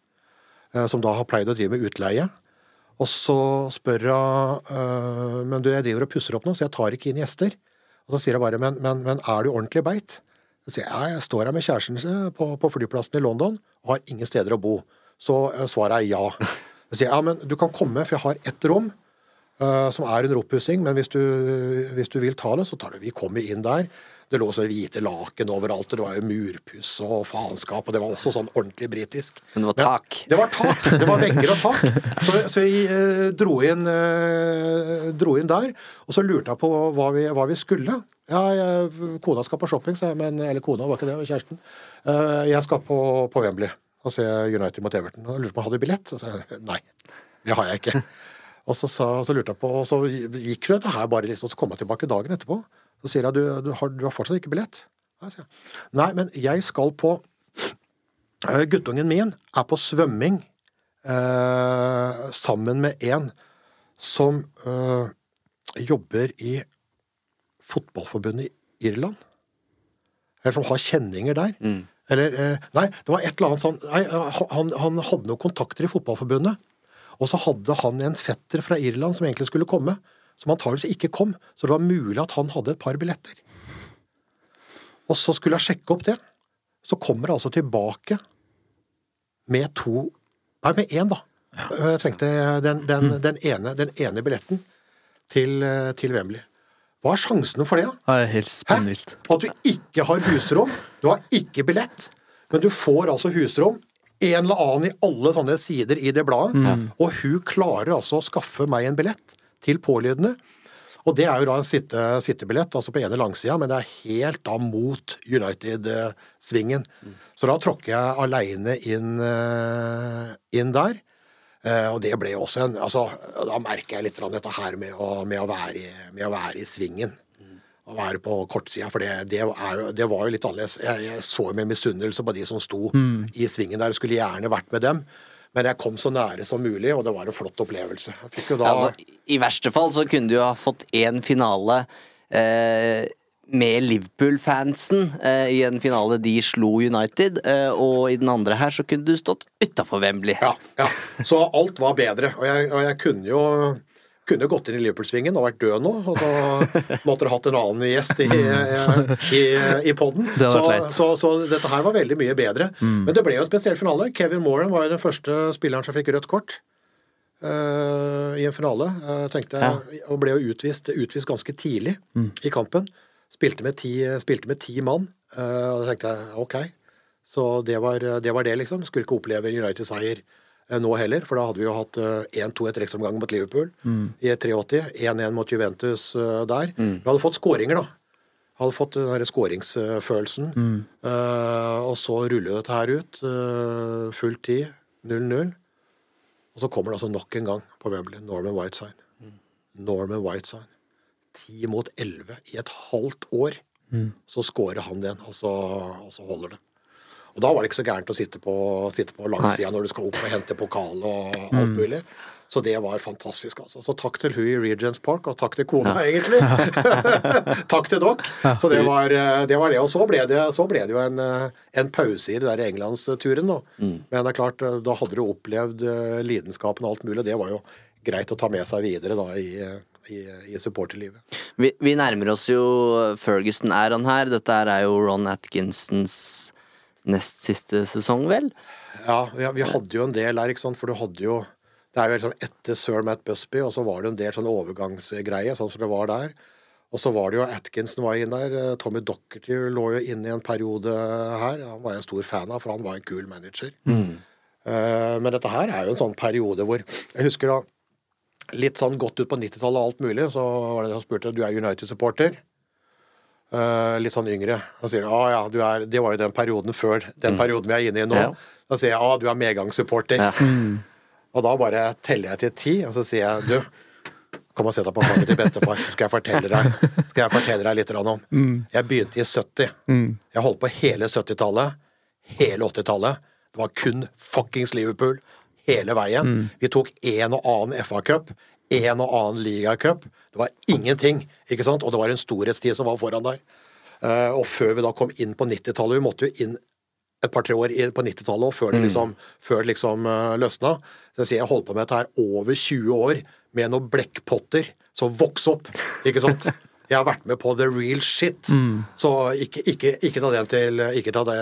eh, som da har pleid å drive med utleie. Og så spør hun eh, Men du, jeg driver og pusser opp nå, så jeg tar ikke inn gjester. Og så sier hun bare men, men, men er du ordentlig beit? Så sier jeg jeg står her med kjæresten på, på flyplassen i London og har ingen steder å bo. Så eh, svaret er ja. Så sier ja, men du kan komme, for jeg har ett rom uh, som er under oppussing, men hvis du, hvis du vil ta det, så tar du Vi kommer inn der. Det lå så hvite laken overalt, og det var jo murpuss og faenskap, og det var også sånn ordentlig britisk. Men det var tak. Det var tak. Det var vegger og tak. Så, så vi eh, dro, inn, eh, dro inn der, og så lurte jeg på hva vi, hva vi skulle. Ja, jeg, kona skal på shopping, sa jeg, men Eller kona, var ikke det, kjæresten. Eh, jeg skal på, på Wembley og se United mot Everton. Og lurte på om jeg hadde billett. Og så nei, det har jeg ikke. Og så, sa, så lurte jeg på, og så gikk dette her bare litt, og så kom jeg tilbake dagen etterpå. Så sier jeg du, du, har, du har fortsatt ikke billett. Nei, men jeg skal på Eh, Guttungen min er på svømming eh, sammen med en som eh, jobber i fotballforbundet i Irland. Eller som har kjenninger der. Eller eh, Nei, det var et eller annet sånn nei, han, han hadde noen kontakter i fotballforbundet. Og så hadde han en fetter fra Irland som egentlig skulle komme, som antakeligvis ikke kom. Så det var mulig at han hadde et par billetter. Og så skulle jeg sjekke opp det. Så kommer jeg altså tilbake med to Nei, med én, da. Jeg trengte den, den, den, ene, den ene billetten til, eh, til Wembley. Hva er sjansene for det? Det er helt spinnvilt. At du ikke har husrom, du har ikke billett, men du får altså husrom. En eller annen i alle sånne sider i det bladet. Og hun klarer altså å skaffe meg en billett til pålydende. Og det er jo da en sitte, sittebillett, altså på ene langsida, men det er helt da mot United-svingen. Så da tråkker jeg aleine inn, eh, inn der. Eh, og det ble jo også en altså, Da merker jeg litt dette her med å, med å, være, i, med å være i svingen. Å være på kortsida, for det, det, er det var jo litt annerledes. Jeg, jeg så med misunnelse på de som sto i svingen der, skulle gjerne vært med dem. Men jeg kom så nære som mulig, og det var en flott opplevelse. Jeg fikk jo da Altså, I verste fall så kunne du jo ha fått én finale eh, med Liverpool-fansen eh, i en finale de slo United, eh, og i den andre her så kunne du stått utafor Wembley. Ja, ja. Så alt var bedre. Og jeg, og jeg kunne jo kunne gått inn i Liverpool-svingen og vært død nå, og da måtte dere hatt en annen gjest i, i, i poden. Det Så, så, så dette her var veldig mye bedre. Men det ble jo en spesiell finale. Kevin Moran var jo den første spilleren som fikk rødt kort Uh, i en finale. Jeg ja. Og ble jo utvist, utvist ganske tidlig i kampen. Spilte med ti, spilte med ti mann. eh, og da tenkte jeg ok, så det var, det var det, liksom. Skulle ikke oppleve en United-seier eh, nå heller, for da hadde vi jo hatt eh, 1-2 i trekksomgang mot Liverpool i 83. 1-1 mot Juventus eh, der. Vi hadde fått skåringer, da. Hadde fått den der skåringsfølelsen. Eh, og så ruller dette her ut. Uh, full tid. 0-0. Og så kommer det altså nok en gang på Wembley. Norman Whiteside. Norman Whiteside. 10 mot 11 i et halvt år. Så scorer han den, og så, og så holder det. Og da var det ikke så gærent å sitte på, sitte på langsida når du skal opp og hente pokal og alt mulig. Så det var fantastisk. altså. Så takk til hun i Regents Park, og takk til kona, egentlig. takk til dere. Så det var, eh, det var det. Og så ble det, så ble det jo en, eh, en pause i det der englandsturen. da. Men det er klart, eh, da hadde du opplevd lidenskapen og alt mulig. og Det var jo greit å ta med seg videre da i, i, i supporterlivet. Vi, vi nærmer oss jo Ferguson-æraen her. Dette er jo Ron Atkinsons nest siste sesong, vel? Ja, vi, vi hadde jo en del her, ikke sant, for du hadde jo Det er jo liksom etter Sir Matt Busby, og så var det en del sånn overgangsgreie, sånn som det var der. Og så var det jo Atkinson var inn der. eh, Tommy Dockerty lå jo inne i en periode her. Han var jeg stor fan av, for han var en kul manager. Mm. men dette her er jo en sånn periode hvor Jeg husker da litt sånn godt ut på 90-tallet og alt mulig, så var det en som spurte du er United-supporter. Uh, litt sånn yngre. Da sier ah, ja, du er, det var jo den perioden før den perioden vi er inne i nå. Ja. Da sier jeg ah, du er medgangssupporter. Og da bare teller jeg til ti, og så sier jeg du, kom og sett deg på fanget til bestefar, så skal jeg fortelle deg, skal jeg fortelle deg litt om. Mm. Jeg begynte i 70. Jeg holdt på hele 70-tallet, hele 80-tallet. Det var kun fuckings Liverpool hele veien. Vi tok en og annen FA-cup, en og annen ligacup. Det var ingenting, ikke sant? Og det var en storhetstid som var foran der. Eh, og før vi da kom inn på 90-tallet, vi måtte jo inn et par-tre år på 90-tallet før det liksom, før det liksom løsna. Så jeg sier jeg holdt på med dette her over 20 år med noen blekkpotter. som vokser opp, ikke sant? Jeg har vært med på the real shit. Så ikke, ikke, ikke ta den til Ikke ta det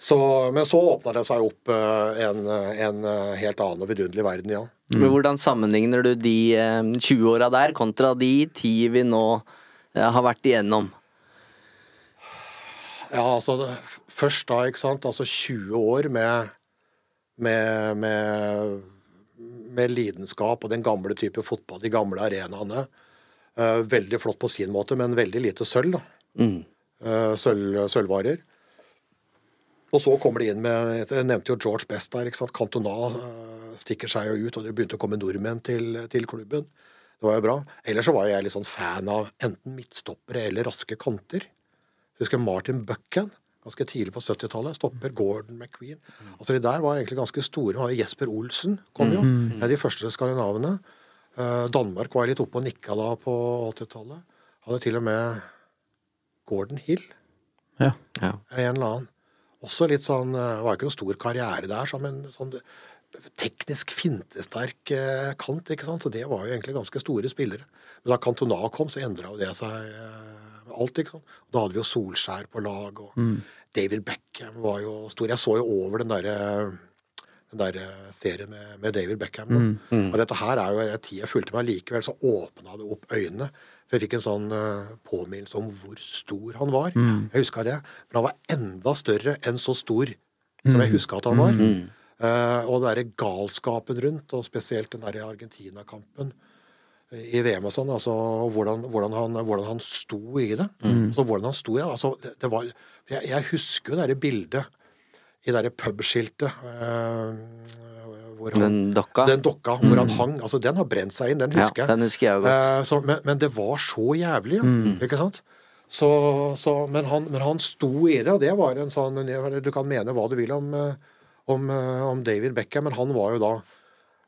Så, men så åpna det seg opp eh, en, en eh, helt annen og vidunderlig verden igjen. Men hvordan sammenligner du de eh, 20 åra der kontra de ti vi nå eh, har vært igjennom? Ja, altså Først da, ikke sant. Altså 20 år med, med, med, med lidenskap og den gamle type fotball, de gamle arenaene. Eh, veldig flott på sin måte, men veldig lite sølv. da. Mm. sølv, sølvvarer. Og så kommer de inn med Jeg nevnte jo George Best der. ikke sant? Cantona eh, stikker seg jo ut, og det begynte å komme nordmenn til, til klubben. Det var jo bra. Ellers så var jeg litt sånn fan av enten midtstoppere eller raske kanter. Jeg husker Martin Buchan, ganske tidlig på 70-tallet. Stopper Gordon McQueen. Altså De der var egentlig ganske store. Jesper Olsen kom jo. Det er de første skandinavene. Eh, Danmark var litt oppe og nikka da på 80-tallet. Hadde til og med Gordon Hill. Ja. Ja. En eller annen. Også litt sånn eh, Det var ikke noen stor karriere der, så, men sånn teknisk fintesterk eh, kant, ikke sant. Så det var jo egentlig ganske store spillere. Men da Cantona kom, så endra jo det seg eh, alt, ikke sant. Da hadde vi jo Solskjær på lag, og David Beckham var jo stor. Jeg så jo over den derre den der eh, serien med, med David Beckham. Da. Mm. Og dette her er jo en tid jeg fulgte meg likevel, så åpna det opp øynene. For jeg fikk en sånn eh, påminnelse om hvor stor han var. Mm. Jeg huska det. Men han var enda større enn så stor som jeg Mm. huska at han var. Mm. Uh, og den derre galskapen rundt, og spesielt den derre Argentina-kampen i VM og sånn, altså hvordan, hvordan, han, hvordan han sto i det. Mm. Altså hvordan han sto i det. Altså, det, det var, jeg, jeg husker jo det derre bildet i det derre pubskiltet hvor han- Den dokka? Den dokka hvor han hang. Altså, den har brent seg inn, den husker jeg. den husker jeg godt. Eh, så, men, men det var så jævlig, ja. Mm. Ikke sant? Så, så, men, han, men han sto i det, og det var en sånn Du kan mene hva du vil om, eh, om, eh, om David Beckham, men han var jo da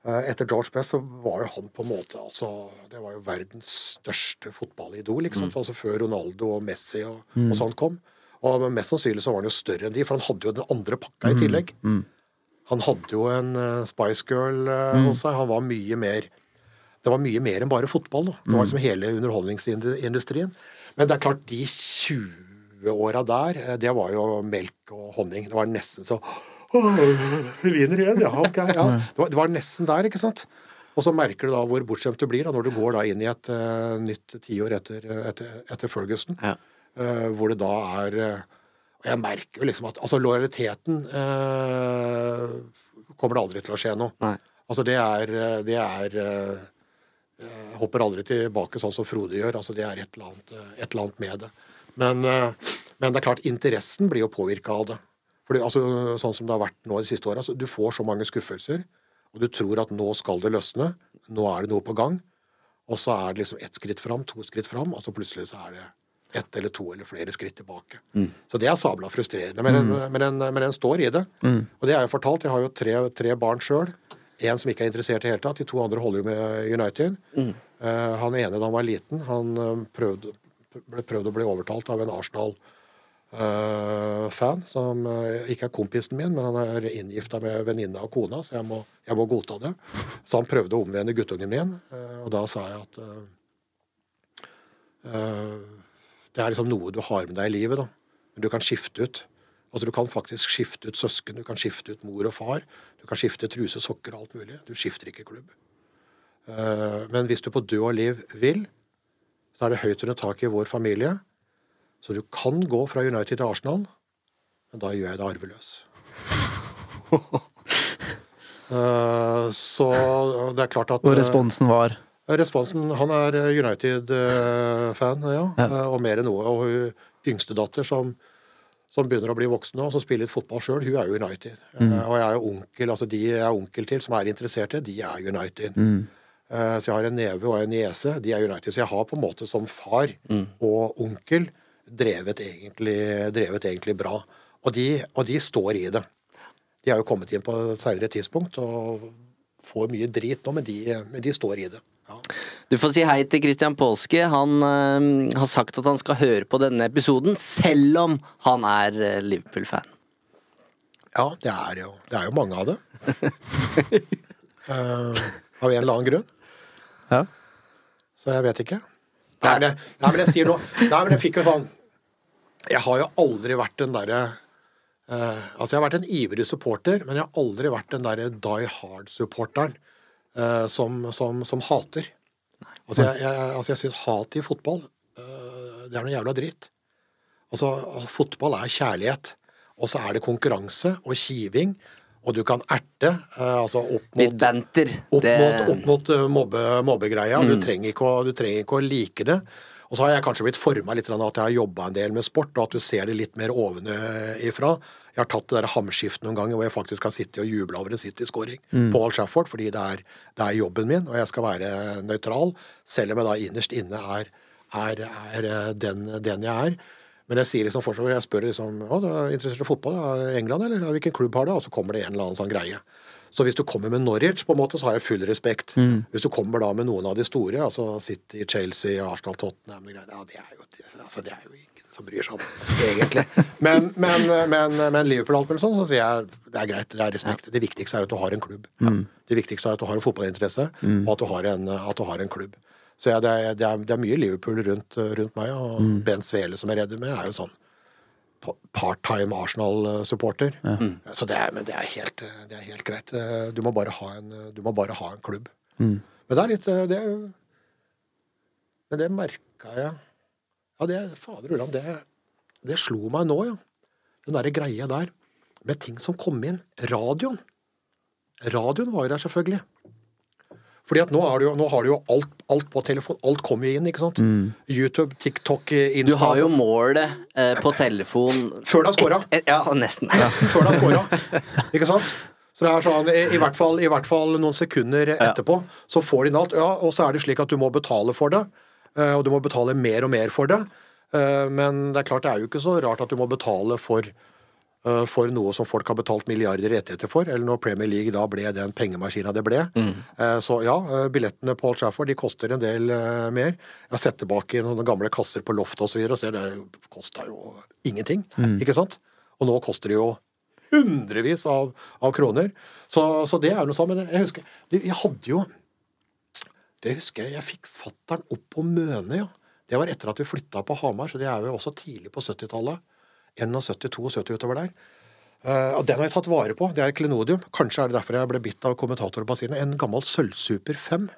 eh, Etter George Best så var jo han på en måte altså, Det var jo verdens største fotballidol, sant? Mm. Altså før Ronaldo og Messi og, Mm. og sånt kom. Og mest sannsynlig så var han jo større enn de, for han hadde jo den andre pakka i Mm. tillegg. Mm. Han hadde jo en eh, Spice Girl eh, Mm. hos seg. Han var mye mer Det var mye mer enn bare fotball. Da. Det var Mm. liksom hele underholdningsindustrien. Men det er klart, de 20-åra der, eh, det var jo melk og honning. Det var nesten så Åh, vi vinner igjen, ja. ok, ja. Det, var, det var nesten der, ikke sant? Og så merker du da hvor bortskjemt du blir da, når du går da inn i et uh, nytt tiår etter, etter, etter Ferguson. eh, hvor det da er eh, Og jeg merker jo liksom at altså lojaliteten eh, kommer det aldri til å skje noe. Altså det er, det er eh, eh, Hopper aldri tilbake sånn som Frode gjør. Altså det er et eller annet, et eller annet med det. Men, eh, men det er klart, interessen blir jo påvirka av det. Fordi, altså, sånn som det har vært nå de siste åra. Altså, du får så mange skuffelser, og du tror at nå skal det løsne. Nå er det noe på gang. Og så er det liksom ett skritt fram, to skritt fram, og så plutselig så er det ett eller to eller flere skritt tilbake. Så det er sabla frustrerende. Men, Mm. en, men, en, men en står i det. Mm. Og det er jo fortalt. Jeg har jo tre, tre barn sjøl. En som ikke er interessert i det hele tatt. De to andre holder jo med United. Mm. Eh, han ene da han var liten, han eh, prøvde, ble prøvd å bli overtalt av en Arsenal-fan, som uh, ikke er kompisen min, men han er inngifta med venninna og kona, så jeg må, jeg må godta det. Så han prøvde å omvende guttungen min, eh, og da sa jeg at eh, eh, det er liksom noe du har med deg i livet, da. Men du kan skifte ut. Altså Du kan faktisk skifte ut søsken, du kan skifte ut mor og far. Du kan skifte truse, sokker og alt mulig. Du skifter ikke klubb. Eh, Men hvis du på død og liv vil, så er det høyt under taket i vår familie. Så du kan gå fra United til Arsenal, men da gjør jeg det arveløs. Eh, Så det er klart at Og responsen var Responsen Han er United-fan, ja. Ja. Eh, Og mer enn noe. Og hun yngstedatter som, som begynner å bli voksen nå, som spiller litt fotball sjøl, hun er jo United. Mm. Eh, Og jeg er jo onkel, altså de jeg er onkel til som er interesserte, de er United. Mm. Eh, Så jeg har en neve og en niese, de er United. Så jeg har på en måte som far og onkel drevet egentlig, drevet egentlig bra. Og de, og de står i det. De har jo kommet inn på et senere tidspunkt og får mye drit nå, men de, men de står i det. Du får si hei til Christian Påske. Han eh, har sagt at han skal høre på denne episoden, selv om han er eh, Liverpool-fan. Ja, det er jo, det er jo mange av det. uh, av en eller annen grunn. Ja. Så jeg vet ikke. Nei, men jeg, nei, men jeg sier noe Nei, men jeg fikk jo sånn Jeg har jo aldri vært den derre uh, Altså, jeg har vært en ivrig supporter, men jeg har aldri vært den derre die hard-supporteren eh, som, som, som hater. Altså, jeg, jeg, altså, jeg syns hat i fotball, uh, det er noe jævla dritt. Altså, fotball er kjærlighet. Og så er det konkurranse og kiving, og du kan erte. eh, altså opp mot opp mot, opp mot mobbe, mobbegreia. Mm. Du, trenger ikke å, du trenger ikke å like det. Og så har jeg kanskje blitt forma litt av at jeg har jobba en del med sport, og at du ser det litt mer ovenifra. Jeg har tatt det der hamskiftet noen ganger hvor jeg faktisk har sittet og jubla over en City-scoring Mm. på Old Trafford, fordi det er, det er jobben min, og jeg skal være nøytral, selv om jeg da innerst inne er, er, er eh, den, den jeg er. Men jeg sier liksom fortsatt, jeg spør liksom å, du er interessert i fotball, da? England eller hvilken klubb har du? Og så kommer det en eller annen sånn greie. Så hvis du kommer med Norwich, på en måte, så har jeg full respekt. Mm. Hvis du kommer da med noen av de store, altså City, Chelsea, Arsenal, Tottenham og greier, ja, det er jo, det, altså, det er jo ingen som bryr seg om, egentlig. Men, men, men, men Liverpool alt mulig sånn, så sier jeg det er greit, det er respekt. Det viktigste er at du har en klubb. Mm. Det viktigste er at du har en fotballinteresse, Mm. og at du har en, at du har en klubb. Så ja, det, er, det, er, det er mye Liverpool rundt, rundt meg, og Mm. Ben Svele som jeg redder med, er jo sånn part-time Arsenal-supporter. Så det er, men det er, helt, det er helt greit. Du må bare ha en, du må bare ha en klubb. Mm. Men det er litt det er, Men det merka jeg Ja, det Fader ulland, det, det slo meg nå, ja. Den derre greia der. Med ting som kom inn. Radioen. Radioen var jo der, selvfølgelig. Fordi at nå, er det jo, nå har du jo alt, alt på telefon. Alt kommer jo inn, ikke sant? YouTube, TikTok, Insta Du har jo altså. målet eh, på telefon Før du har scora. Ja, nesten. Før du har scora. Ikke sant? Så det er sånn, i, i, hvert fall, I hvert fall noen sekunder etterpå, så får de inn alt. Ja, og så er det slik at du må betale for det. eh, Og du må betale mer og mer for det. Eh, Men det er klart, det er jo ikke så rart at du må betale for, eh, for noe som folk har betalt milliarder rettigheter for. Eller når Premier League da ble den pengemaskina det ble. Mm. Så ja, eh, billettene på Old Trafford de koster en del eh, mer. Jeg har sett tilbake i noen gamle kasser på loftet osv. og ser det kosta jo ingenting. Ikke sant? Og nå koster det jo hundrevis av, av kroner. Så, så det er noe sånn. Men jeg husker Jeg hadde jo Det husker jeg. Jeg fikk fattern opp på Møne, ja. Det var etter at vi flytta på Hamar, så det er jo også tidlig på 70-tallet. 71-72 utover der. Uh, og den har jeg tatt vare på. Det er klenodium. Kanskje er det derfor jeg ble bitt av kommentator på siden. En gammel Sølvsuper 5.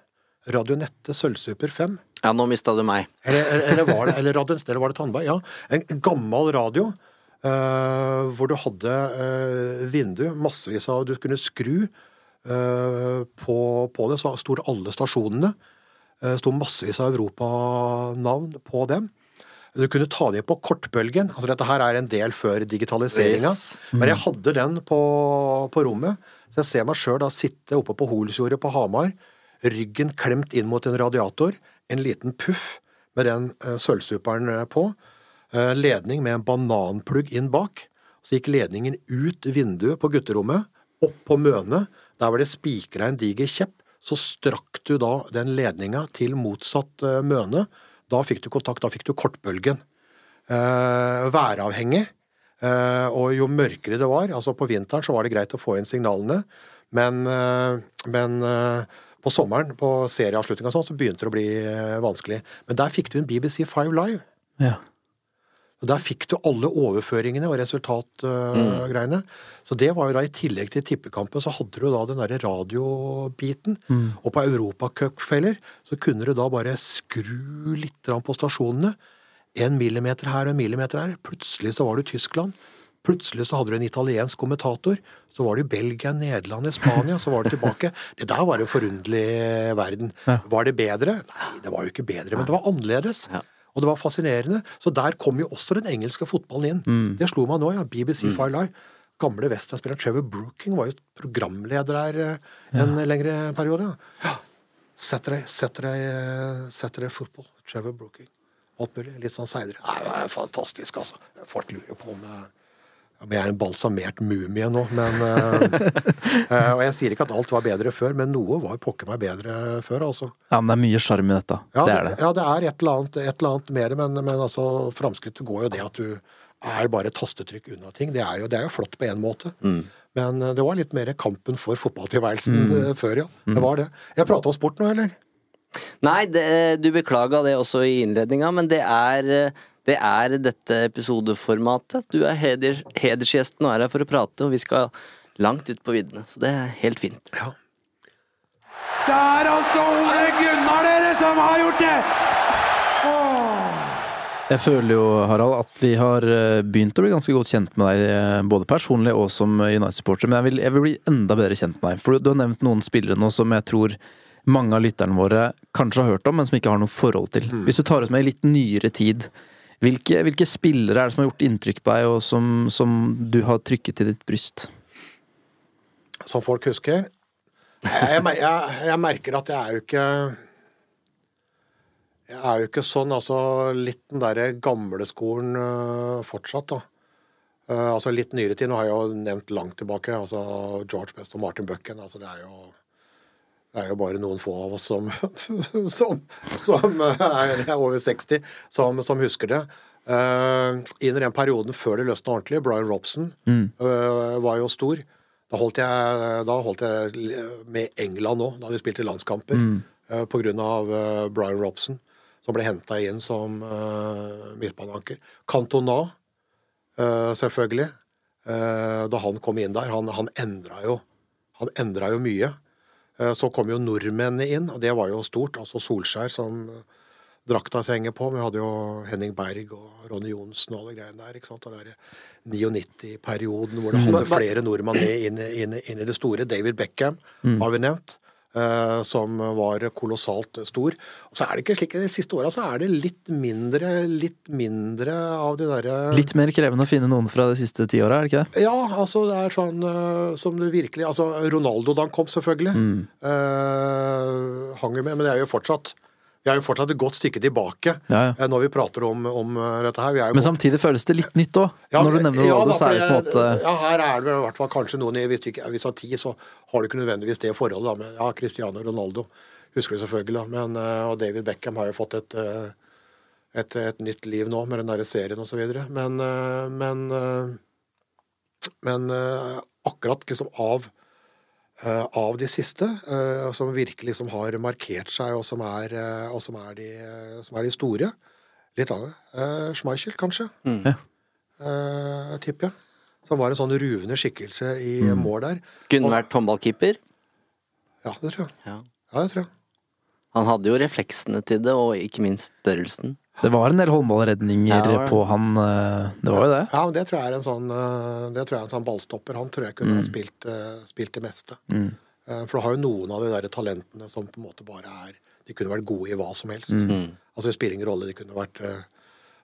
Radionette Sølvsuper 5. Ja, nå mista du meg. Eller, eller, var det, eller Radionette, eller var det Tandberg? Ja. En gammel radio uh, hvor du hadde uh, vindu, massevis av Du kunne skru uh, på, på det, så sto alle stasjonene. Uh, sto massevis av europanavn på dem. Du kunne ta det på kortbølgen. altså Dette her er en del før digitaliseringa. Yes. Men jeg hadde den på, på rommet. Så jeg ser meg sjøl sitte oppe på Holsjordet på Hamar. Ryggen klemt inn mot en radiator. En liten puff med den uh, sølvsuperen eh, på. Eh, ledning med en bananplugg inn bak. Så gikk ledningen ut vinduet på gutterommet, opp på mønet. Der var det spikra en diger kjepp. Så strakk du da den ledninga til motsatt eh, møne. Da fikk du kontakt, da fikk du kortbølgen. Eh, væravhengig. Eh, og jo mørkere det var, altså på vinteren så var det greit å få inn signalene, men, eh, men på sommeren, på serieavslutninga sånn, så begynte det å bli vanskelig. Men der fikk du en BBC Five Live. Ja. Og Der fikk du alle overføringene og resultatgreiene. Så det var jo da i tillegg til tippekampen, så hadde du da den derre radiobiten. Og på europacupfeller så kunne du da bare skru litt på stasjonene. En millimeter her og en millimeter her. Plutselig så var du Tyskland. Plutselig så hadde du en italiensk kommentator. Så var i Belgia, Nederland, Spania. Så var du tilbake. Det der var en forunderlig verden. Var det bedre? Nei, det var jo ikke bedre, men det var annerledes. Og det var fascinerende. Så der kom jo også den engelske fotballen inn. Det slo meg nå, ja. BBC Fire Live. Gamle Western-spiller Trevor Brooking var jo programleder der en en lengre periode. Ja. Setter deg, eh, setter deg fotball. Trevor Brooking. Alt mulig. Litt sånn seinere. Det er fantastisk, altså. Folk lurer på om eh, om jeg er en balsamert mumie nå, men eh, eh, Og jeg sier ikke at alt var bedre før, men noe var pokker meg bedre før, altså. ja, men det er mye sjarm i dette. Ja, det er det. Ja, det er et eller annet, et eller annet mer, men, men altså, framskrittet går jo det at du er bare tastetrykk unna ting. Det er jo, det er jo flott på én måte. Men eh, det var litt mer kampen for fotballtilværelsen mm. før, ja. Det var det. Jeg prata om sport nå, eller? Nei, det, du beklaga det også i innledninga, men det er, det er dette episodeformatet. Du er heder, hedersgjesten og er her for å prate, og vi skal langt ut på viddene. Så det er helt fint. Ja. Det er altså Ole Gunnar dere som har gjort det! Jeg føler jo, Harald, at vi har eh, begynt å bli ganske godt kjent med deg, eh, både personlig og som United-supporter, men jeg vil, jeg vil bli enda bedre kjent med deg. For du har nevnt noen spillere nå som jeg tror mange av lytterne våre kanskje har hørt om, men som ikke har noe forhold til. Hvis du tar ut med i litt nyere tid, hvilke, hvilke spillere er det som har gjort inntrykk på deg, og som, som du har trykket til ditt bryst? Som folk husker. Jeg, jeg, jeg, merker at jeg er jo ikke Jeg er jo ikke sånn, altså litt den derre gamle skolen øh, fortsatt, da. Uh, altså litt nyere tid. Nå har jeg jo nevnt langt tilbake. altså George Best og Martin Bucken. altså Det er jo det er jo bare noen få av oss som, som, som er over 60, som, som husker det. Uh, I den perioden før det løsna ordentlig, Brian Robson eh, var jo stor. Da holdt jeg, da holdt jeg med England òg, da vi spilte landskamper. eh, på grunn av eh, Brian Robson, som ble henta inn som uh, midtbaneanker. Cantona eh, selvfølgelig. Eh, da han kom inn der. Han, han endra jo Han endra jo mye. Eh, så kom jo nordmennene inn, og det var jo stort. Altså Solskjær som drakta henger på. Vi hadde jo Henning Berg og Ronny Johnsen og alle greiene der. ikke sant? Og der 99-perioden hvor det Mm. hadde flere nordmenn inn, inn, inn i det store. David Beckham Mm. har vi nevnt. Eh, som var kolossalt stor. Og så er det ikke slik, De siste åra så er det litt mindre litt mindre av de derre Litt mer krevende å finne noen fra de siste ti åra, er det ikke det? ja, altså det er sånn eh, som du virkelig Altså Ronaldo da han kom, selvfølgelig. Mm. eh, hang jo med, men det er jo fortsatt Vi er jo fortsatt et godt stykke tilbake Ja, ja. eh, når vi prater om, om eh, dette her. Er Men godt- samtidig føles det litt nytt òg. Når du nevner da, så er det på en måte Ja, her er det i hvert fall kanskje noen i Hvis du ikke- hvis du har ti, så har du ikke nødvendigvis det forholdet. Da, med, ja, Cristiano Ronaldo husker du selvfølgelig, da. Men, eh, og David Beckham har jo fått et, et, et nytt liv nå med den derre serien videre. Men, men, men akkurat liksom av av de siste, eh, som virkelig liksom har markert seg, og som er, eh, og som er, de, eh, som er de store. Litt av Uh, Schmeichel, kanskje. Mm. Ja. Eh, tipper jeg. Som var en sånn ruvende skikkelse i Mm. mål der. Kunne Og- vært håndballkeeper. Ja, det tror jeg. Ja. Ja, det tror jeg. Han hadde jo refleksene til det, og ikke minst størrelsen. Det var en del håndballredninger Ja, på han eh, Det var jo det. Ja, men det tror jeg er en sånn, eh, det tror jeg er en sånn ballstopper. Han tror jeg kunne ha Mm. spilt, eh, spilt det meste. Mm. Eh, For du har jo noen av de der talentene som på en måte bare er De kunne vært gode i hva som helst. Mm. Altså Det spiller ingen rolle. De kunne vært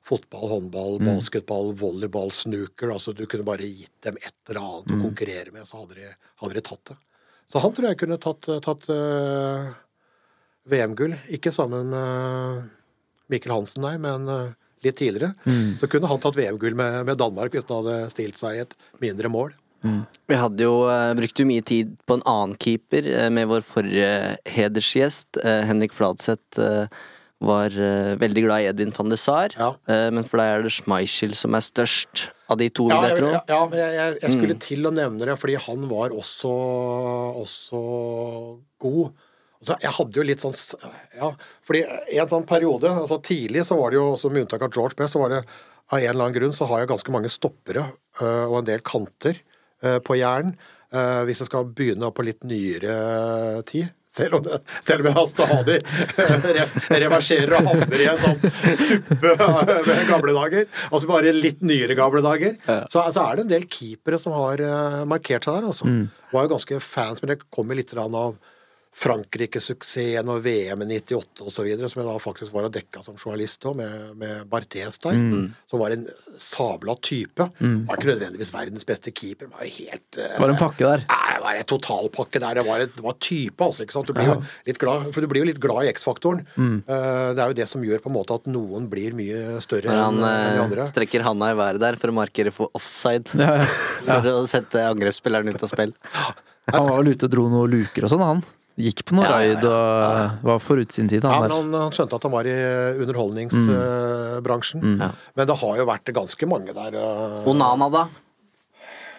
fotball, håndball, Mm. basketball, volleyball, snooker. Altså Du kunne bare gitt dem et eller annet å Mm. konkurrere med, så hadde de, hadde de tatt det. Så han tror jeg kunne tatt, tatt uh, VM-gull. Ikke sammen med Mikkel Hansen, nei, men eh, litt tidligere. Mm. Så kunne han tatt VM-gull med, med Danmark hvis han hadde stilt seg i et mindre mål. Vi hadde jo uh, brukte jo mye tid på en annen keeper uh, med vår forrige hedersgjest. Uh, Henrik Fladseth eh, var eh, veldig glad i Edvin van de Saar, Eh, men for deg er det Schmeichel som er størst av de to, vil jeg tro. ja, ja, men jeg, jeg, jeg skulle Mm. til å nevne det, fordi han var også, også god. Altså, jeg hadde jo litt sånn Ja, fordi en sånn periode altså Tidlig så var det jo, også med unntak av George Best, så var det av en eller annen grunn så har jeg ganske mange stoppere øh, og en del kanter øh, på hjernen. øh, hvis jeg skal begynne på litt nyere tid. Selv om, det, selv om jeg stadig re- reverserer og havner i en sånn suppe med gamle dager. Altså bare litt nyere gamle dager. Så, altså, er det en del keepere som har markert seg der, altså. Var jo ganske fans, men det kommer litt av Frankrike-suksessen og VM i 98 osv., som jeg da faktisk var og dekka som journalist òg, med, med Barthes der. Mm. Som var en sabla type. Mm. Var ikke nødvendigvis verdens beste keeper, men var jo helt eh, Det var en pakke der. Nei, det var en totalpakke der. Det var, et, det var type, altså. ikke sant? Du blir jo litt glad, for du blir jo litt glad i X-faktoren. Mm. Eh, det er jo det som gjør på en måte at noen blir mye større han enn enn de andre. Han strekker handa i været der for å markere for offside. Ja, ja. For å sette angrepsspilleren ut av spill. Han var vel ute og dro noen luker og sånn, han. Gikk på noe Ja, ja, ja. var forut sin tid, Ja, han men han, han skjønte at han var i underholdningsbransjen. Mm. Mm. Men det har jo vært ganske mange der. eh, Onana, da?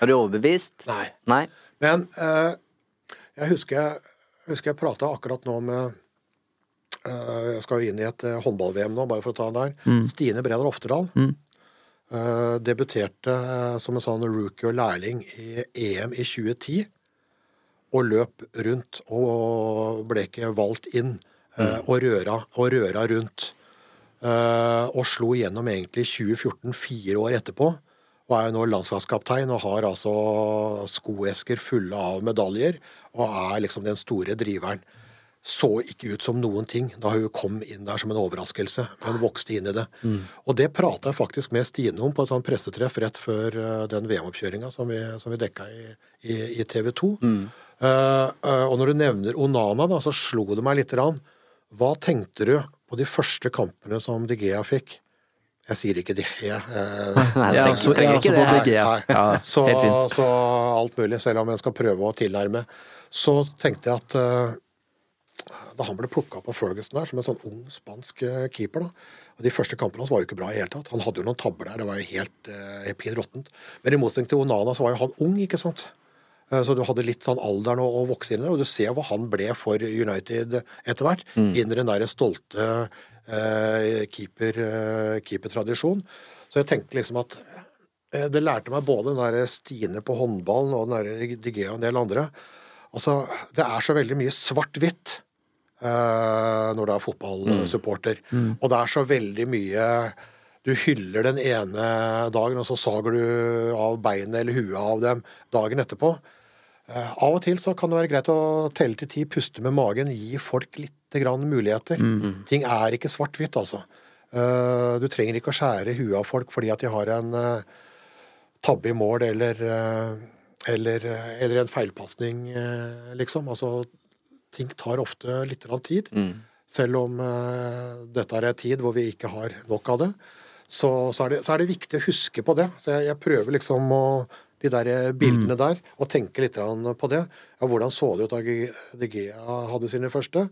Er du overbevist? Nei. Nei. Men eh, jeg husker jeg, husker jeg prata akkurat nå med eh, Jeg skal jo inn i et eh, håndball-VM nå, bare for å ta den der. Mm. Stine Bredal Oftedal. Mm. eh, debuterte eh, som en sånn rookie og lærling i EM i 2010. Og løp rundt og ble ikke valgt inn. Mm. og, røra, og røra rundt. Eh, og slo gjennom egentlig 2014, fire år etterpå. Og er jo nå landslagskaptein og har altså skoesker fulle av medaljer. Og er liksom den store driveren. Så ikke ut som noen ting da hun kom inn der som en overraskelse, men vokste inn i det. Og det prata jeg faktisk med Stine om på et sånt pressetreff rett før eh, den VM-oppkjøringa som, vi- som vi dekka i, i, i TV 2. Eh, eh, og når du nevner Onana, da, så slo det meg lite grann. Hva tenkte du på de første kampene som De Gea fikk? Jeg sier ikke De Gea. Jeg, Nei, du trenger, så- trenger ikke det. Nei, Ja, så, så alt mulig, selv om jeg skal prøve å tilnærme. Så tenkte jeg at eh, da han ble plukka opp av Ferguson der, som en sånn ung spansk eh, keeper da, og De første kampene hans var jo ikke bra i hele tatt. Han hadde jo noen tabber der, det var jo helt, uh, helt råttent. Men i motsetning til Onana så var jo han ung, ikke sant. Eh, Så du hadde litt sånn alderen å, å vokse inn i, og du ser hva han ble for United etter hvert. Mm. Inn i den der stolte eh, keeper, eh, keepertradisjon. Så jeg tenkte liksom at eh, det lærte meg både den der Stine på håndballen og den der Digea og en del andre. Altså, det er så veldig mye svart-hvitt eh, når du er fotballsupporter. Mm. Og det er så veldig mye Du hyller den ene dagen, og så sager du av beinet eller huet av dem dagen etterpå. Eh, av og til så kan det være greit å telle til ti, puste med magen, gi folk litt grann muligheter. Mm. Ting er ikke svart-hvitt, altså. Eh, du trenger ikke å skjære huet av folk fordi at de har en eh, tabbe i mål eller, eller, eller en feilpasning, liksom. Altså, ting tar ofte litt grann tid. Selv om dette er en tid hvor vi ikke har nok av det, så, så, er, det, så er det viktig å huske på det. Så jeg, jeg prøver liksom å de der bildene der, og tenke litt på det. Ja, hvordan så det ut da De Gea hadde sine første?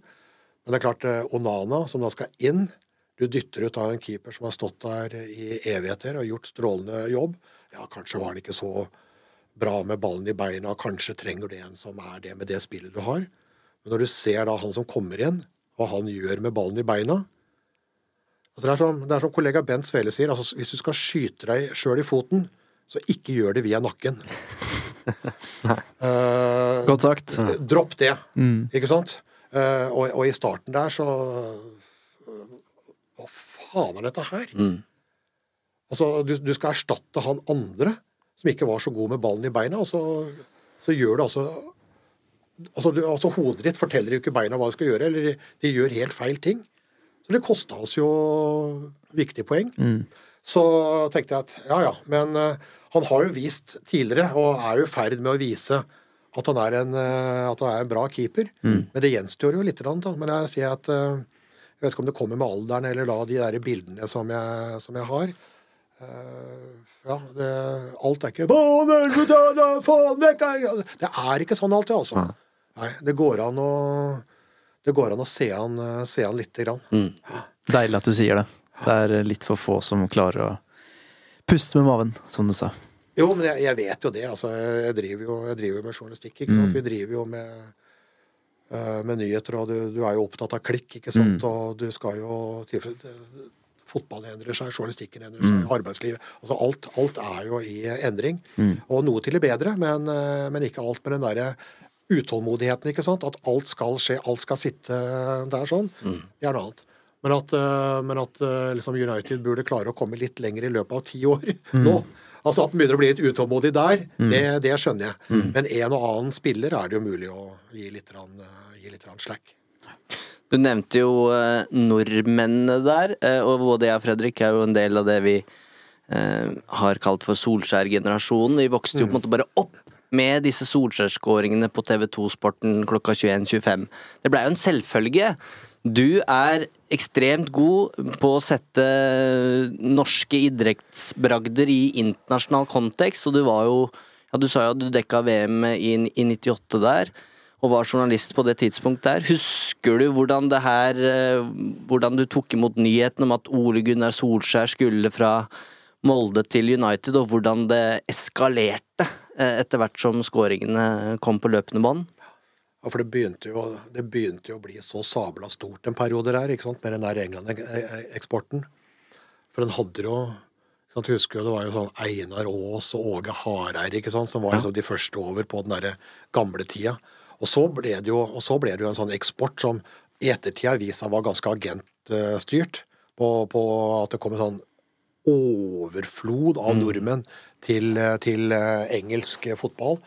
Men det er klart, eh, Onana, som da skal inn Du dytter ut av en keeper som har stått der i evigheter og gjort strålende jobb. Ja, kanskje var han ikke så bra med ballen i beina, kanskje trenger du en som er det med det spillet du har. Men når du ser da han som kommer inn, hva han gjør med ballen i beina altså det, er som, det er som kollega Bent Svele sier, altså hvis du skal skyte deg sjøl i foten, så ikke gjør det via nakken. uh, Godt sagt. Dropp det, Mm. ikke sant? Uh, og, og i starten der så Hva faen er dette her? Altså, du, du skal erstatte han andre som ikke var så god med ballen i beina, og så, så gjør du altså altså, du, altså Hodet ditt forteller jo ikke beina hva de skal gjøre, eller de, de gjør helt feil ting. Så det kosta oss jo viktige poeng. Så tenkte jeg at ja ja, men eh, han har jo vist tidligere, og er jo i ferd med å vise at han er en, eh, at han er en bra keeper. Men det gjenstår jo litt. Da. Men jeg sier at eh, jeg vet ikke om det kommer med alderen eller da de der bildene som jeg, som jeg har. Ja, det, alt er ikke! Det er ikke sånn alltid, altså. Nei, det går an å det går an å se han, se han lite grann. Deilig at du sier det. Det er litt for få som klarer å puste med maven, som du sa. Jo, men jeg, jeg vet jo det. altså Jeg driver jo, jeg driver jo med journalistikk. ikke sant? Mm. Vi driver jo med, eh, med nyheter, og du, du er jo opptatt av klikk, ikke sant. Mm. Og du skal jo Fotballen endrer seg, journalistikken endrer seg, Mm. arbeidslivet Altså alt, alt er jo i endring. Mm. Og noe til det bedre, men, eh, men ikke alt med den derre utålmodigheten, ikke sant. At alt skal skje, alt skal sitte der sånn. Det er noe annet. Men at, eh, men at eh, liksom United burde klare å komme litt lenger i løpet av ti år nå. Altså At den begynner å bli litt utålmodig der, Mm. det, det skjønner jeg. Mm. Men en og annen spiller er det jo mulig å gi litt, grann, eh, gi litt slack. Du nevnte jo nordmennene der, og både jeg og Fredrik er jo en del av det vi har kalt for Solskjær-generasjonen. Vi vokste jo på en måte bare opp med disse Solskjær-skåringene på TV2-sporten klokka 21.25. Det blei jo en selvfølge. Du er ekstremt god på å sette norske idrettsbragder i internasjonal kontekst, og du var jo ja, Du sa jo at du dekka VM i, i 98 der og var journalist på det tidspunktet der. Husker du hvordan det her eh, Hvordan du tok imot nyheten om at Ole Gunnar Solskjær skulle fra Molde til United, og hvordan det eskalerte eh, etter hvert som skåringene kom på løpende bånd? Ja, for det begynte, jo, det begynte jo å bli så sabla stort en periode der, ikke sant, med den der England-eksporten. For den hadde jo sant, husker jo det var jo sånn Einar Aas og Åge Hareid ikke sant, som var liksom de første over på den derre gamle tida. Og så ble det jo, og så ble det jo en sånn eksport som i ettertid har vist seg var ganske agentstyrt. På, på at det kom en sånn overflod av nordmenn til, til eh, engelsk fotball.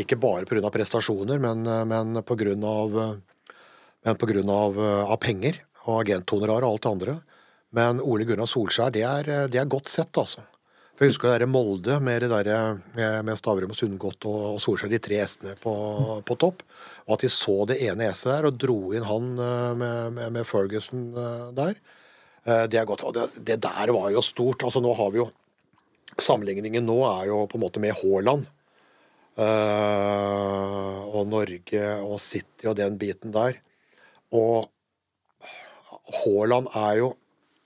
Ikke bare pga. prestasjoner, men, men pga. Men på grunn av, av penger og agenthonorar og alt det andre. Men Ole Gunnar Solskjær, det er, det er godt sett, altså. For Jeg husker det der Molde med, det der, med, Stavrum og Sundgodt og, og Solskjær, de tre s-ene på, på topp. Og at de så det ene s-et der og dro inn han eh, med, med, med Ferguson eh, der. Eh, Det er godt. Og det, det der var jo stort. Altså nå har vi jo Sammenligningen nå er jo på en måte med Haaland. Eh, og Norge og City og den biten der. Og Haaland er jo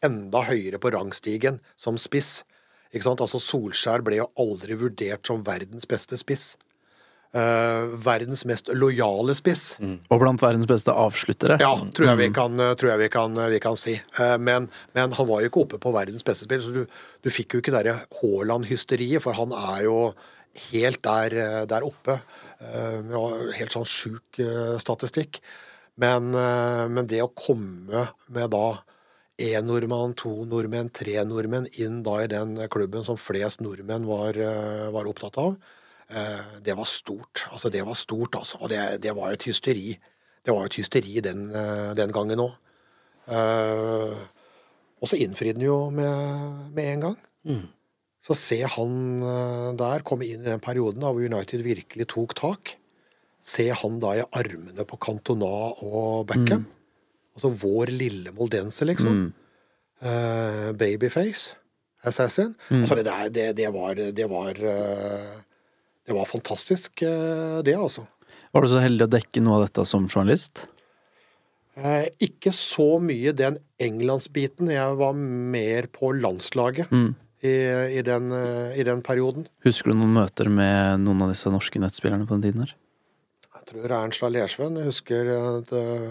enda høyere på rangstigen som spiss. Ikke sant? Altså Solskjær ble jo aldri vurdert som verdens beste spiss. Uh, verdens mest lojale spiss. Og blant verdens beste avsluttere. Ja, tror jeg vi kan, tror jeg vi kan, vi kan si. Uh, Men, men han var jo ikke oppe på verdens beste spill, så du, du fikk jo ikke det Haaland-hysteriet, for han er jo helt der, eh, der oppe. Eh, helt sånn sjuk eh, statistikk. Men, men det å komme med da én nordmann, to nordmenn, tre nordmenn inn da i den klubben som flest nordmenn var, var opptatt av, det var stort. Altså, det var stort, altså. Og det, det var et hysteri. Det var et hysteri den, den gangen òg. og så innfridde den jo med, med en gang. Så se han eh, der komme inn i den perioden da hvor United virkelig tok tak. Se han da i armene på Cantona og Beckham. Altså vår lille moldense, liksom. Eh, babyface. Assassin. Altså det der, det, det var Det var, uh, det var fantastisk, uh, det, altså. Var du så heldig å dekke noe av dette som journalist? Eh, ikke så mye den englandsbiten. Jeg var mer på landslaget i, i, den, eh, i den perioden. Husker du noen møter med noen av disse norske nettspillerne på den tiden her? Jeg tror Ernst Lersven husker et uh,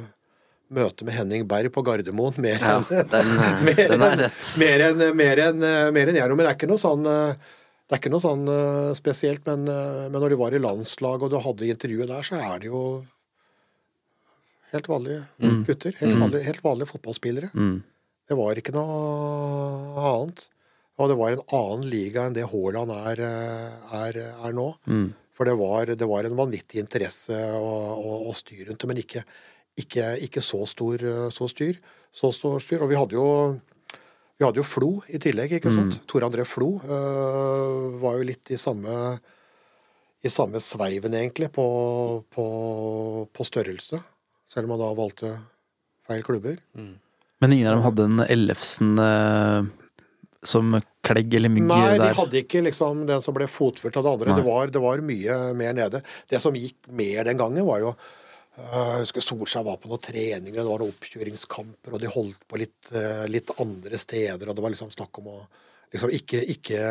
møte med Henning Berg på Gardermoen mer Ja, enn den, eh, mer den har jeg enn- sett. mer enn mer enn, eh, mer enn jeg nå. Men det er ikke noe sånn eh, det er ikke noe sånn eh, spesielt, men, eh, men når du var i landslag og du hadde intervjuet der, så er det jo helt vanlige gutter. Helt, vanlige, helt vanlige fotballspillere. Det var ikke noe annet. Og det var en annen liga enn det Haaland er, eh, er, er nå. For det var, det var en vanvittig interesse og, og, og styr rundt det, men ikke, ikke, ikke så, stor, eh, så styr. Så stor styr. Og vi hadde jo vi hadde jo Flo i tillegg, ikke sant? Tor André Flo øh, var jo litt i samme i samme sveiven, egentlig, på, på, på størrelse. Selv om han da valgte feil klubber. Men ingen av dem hadde en Ellefsen eh, som klegg eller mygg Nei, de der? hadde ikke liksom den som ble fotført av det andre. Det var, det var mye mer nede. Det som gikk mer den gangen, var jo øh, Jeg husker Solskjær var på noen treninger, det var noen oppkjøringskamper, og de holdt på litt, øh, litt andre steder, og det var liksom snakk om å liksom ikke, ikke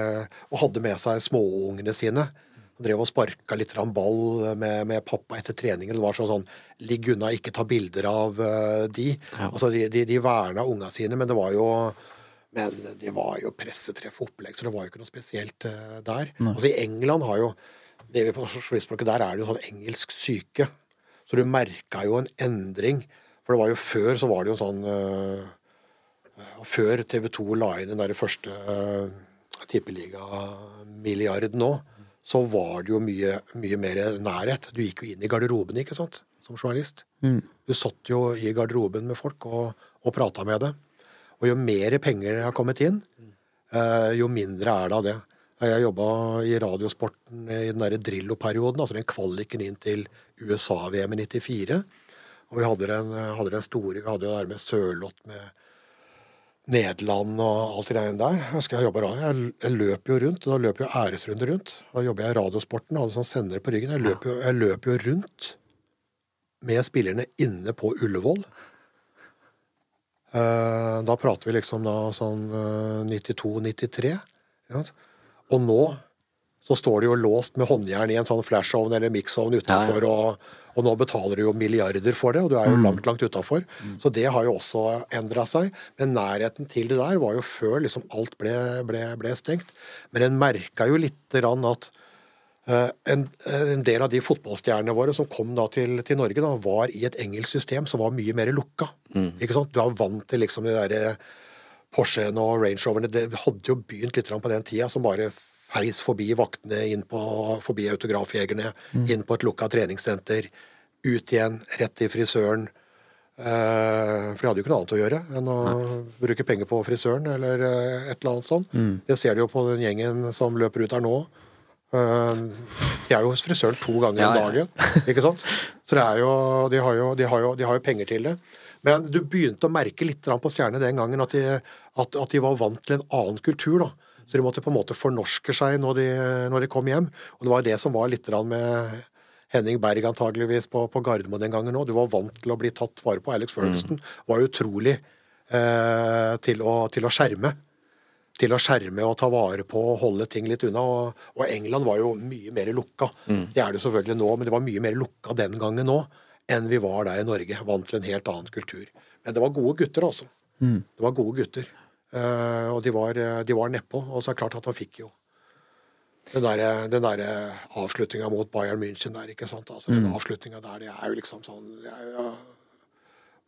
Og hadde med seg småungene sine. Han drev og sparka litt ball med, med pappa etter treninger. Det var sånn sånn Ligg unna, ikke ta bilder av øh, de. Altså, de, de, de verna unga sine, men det var jo men det var jo pressetreff og opplegg, så det var jo ikke noe spesielt uh, der. Altså I England har jo det vi på journalistspråket Der er det jo sånn engelsk syke. Så du merka jo en endring. For det var jo før så var det jo sånn uh, Før TV 2 la inn den der første uh, tippeligamilliarden nå, så var det jo mye, mye mer nærhet. Du gikk jo inn i garderoben, ikke sant, som journalist. Du satt jo i garderoben med folk og, og prata med det. Og jo mer penger har kommet inn, eh, jo mindre er det av det. Da Jeg jobba i Radiosporten i den derre Drillo-perioden, altså den kvaliken inn til USA-VM i 94. Og vi hadde den, hadde den store Vi hadde jo der med Sørloth med Nederland og alt det greiene der. Jeg husker jeg jobba Jeg, jeg løp jo rundt. Da løp jo æresrunder rundt. Da jobber jeg i Radiosporten, hadde sånn sender på ryggen. Jeg løp jo, jeg løp jo rundt med spillerne inne på Ullevål. Eh, Da prater vi liksom da sånn 92-93. Og nå så står de jo låst med håndjern i en sånn flashovn eller miksovn utafor, og, og nå betaler du jo milliarder for det, og du er jo langt, langt utafor. Så det har jo også endra seg. Men nærheten til det der var jo før liksom alt ble, ble, ble stengt. Men en merka jo lite grann at Uh, en, en del av de fotballstjernene våre som kom da til, til Norge, da, var i et engelsk system som var mye mer lukka. Ikke sant? Du er vant til liksom de derre Porschen og Range Roverne. Det hadde jo begynt litt på den tida, som bare feis forbi vaktene, inn på, forbi autografjegerne, inn på et lukka treningssenter, ut igjen, rett til frisøren. Eh, for de hadde jo ikke noe annet å gjøre enn å bruke penger på frisøren eller eh, et eller annet sånt. Det ser du jo på den gjengen som løper ut her nå. Eh, de er jo hos frisøren to ganger Ja, om ja. Ikke sant? Så det jo, de, har jo, de, har jo, de har jo penger til det. Men du begynte å merke litt på stjernene den gangen at de, at, at de var vant til en annen kultur. da. Så de måtte på en måte fornorske seg når de, når de kom hjem. Og det var det som var litt med Henning Berg antageligvis på, på Gardermoen den gangen òg. Du var vant til å bli tatt vare på. Alex Ferguson var utrolig eh, til, å, til å skjerme. til å skjerme og ta vare på og holde ting litt unna. Og, og England var jo mye mer lukka. Mm. Det er det selvfølgelig nå, men det var mye mer lukka den gangen nå enn vi var der i Norge. Vant til en helt annen kultur. Men det var gode gutter, altså. Mm. Det var gode gutter. Uh, og de var, de var nedpå. Og så er det klart at han fikk jo den der, den der avslutninga mot Bayern München der, ikke sant. Altså, Den Mm. avslutninga der, det er jo liksom sånn jo,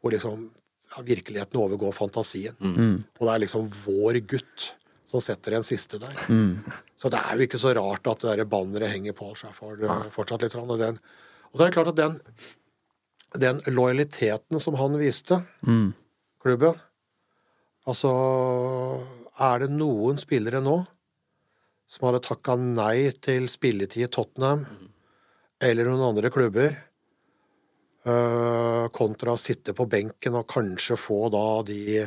Hvor liksom ja, virkeligheten overgår fantasien. Mm. Og det er liksom vår gutt som setter en siste der. Mm. Så det er jo ikke så rart at det banneret henger på seg for, fortsatt litt. grann, Og, den, og så er det klart at den, den lojaliteten som han viste, Mm. klubben Altså, er det noen spillere nå som hadde takka nei til spilletid i Tottenham eller noen andre klubber, øh, kontra å sitte på benken og kanskje få da de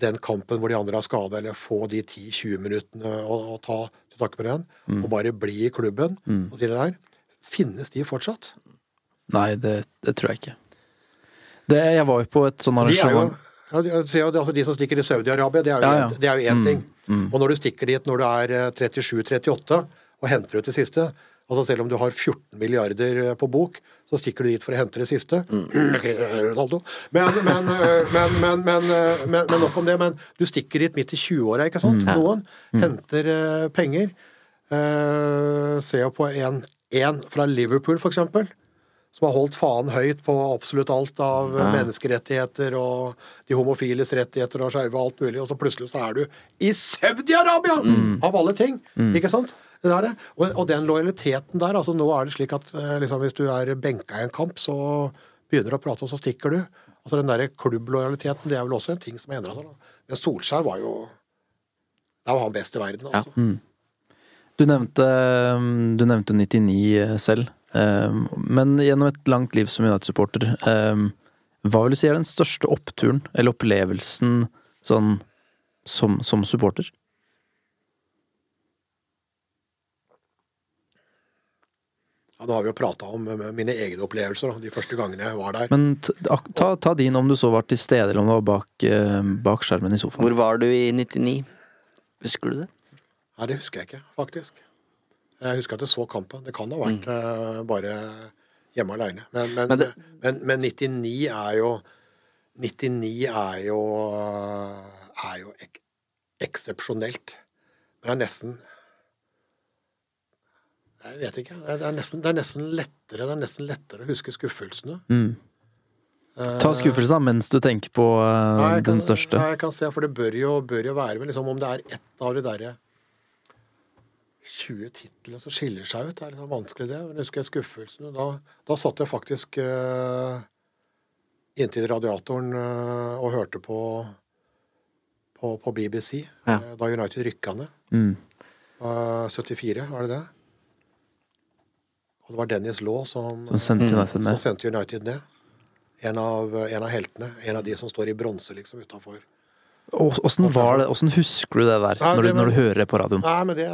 den kampen hvor de andre har skade, eller få de 10-20 minuttene og, og ta til takke med den, Mm. og bare bli i klubben Mm. og si det der, finnes de fortsatt? Nei, det, det tror jeg ikke. Det, jeg var jo på et sånn arrangement ja, de, jo altså de som stikker til Saudi-Arabia, det er jo er én Mm, ting. mm. Og når du stikker dit når du er eh, 37-38 og henter ut det siste altså Selv om du har 14 milliarder eh, på bok, så stikker du dit for å hente det siste. Ronaldo. Men, men, eh, men, men, men, eh, men, men nok om det. Men du stikker dit midt i 20-åra, ikke sant? Mm. Noen henter eh, penger. Uh, ser jo på en, en fra Liverpool, for eksempel som har holdt faen høyt på absolutt alt av Ja. menneskerettigheter og de homofiles rettigheter og skeive og alt mulig, og så plutselig så er du i Saudi-Arabia! Av alle ting! Mm. Ikke sant? Det der, det. og, og den lojaliteten der, altså nå er det slik at eh, liksom, hvis du er benka i en kamp, så begynner du å prate, og så stikker du. Altså Den der klubblojaliteten det er vel også en ting som har endra seg. da. Men Solskjær var jo Der var han best i verden, altså. Mm. Du nevnte, du nevnte 99 selv, eh, men gjennom et langt liv som United-supporter, eh, hva vil du si er den største oppturen eller opplevelsen sånn som, som supporter? Ja, Da har vi jo prata om eh, mine egne opplevelser de første gangene jeg var der. Men ta, ta, ta din om du så var til stede, eller om du var bak, eh, bak skjermen i sofaen. Hvor var du i 99? Husker du det? Nei, det husker jeg ikke, faktisk. Jeg husker at jeg så kampen. Det kan ha vært mm. bare hjemme aleine. Men, men, Men det- men, 99 er jo 99 er jo er jo ek eksepsjonelt. Men det er nesten Jeg vet ikke. Det er, nesten, det er nesten lettere Det er nesten lettere å huske skuffelsene. Mm. Ta skuffelsen mens du tenker på eh, Ja, kan- den største. Nei, jeg kan se, for det bør jo, bør jo være med, liksom, Om det er ett av de derre 20 titlene som skiller seg ut, det er litt vanskelig det. Men jeg husker jeg skuffelsen. Da, da satt jeg faktisk uh, inntil radiatoren uh, og hørte på på, på BBC Ja. uh, da United rykka ned. Mm. Eh, 74, var det det? Og det var Dennis Law som, Som sendte United som sendte United ned. En av, en av heltene. En av de som står i bronse liksom utafor. Ås- Åssen var det, åssen husker du det der, Nei, når, du, når du hører det på radioen? Nei, men det,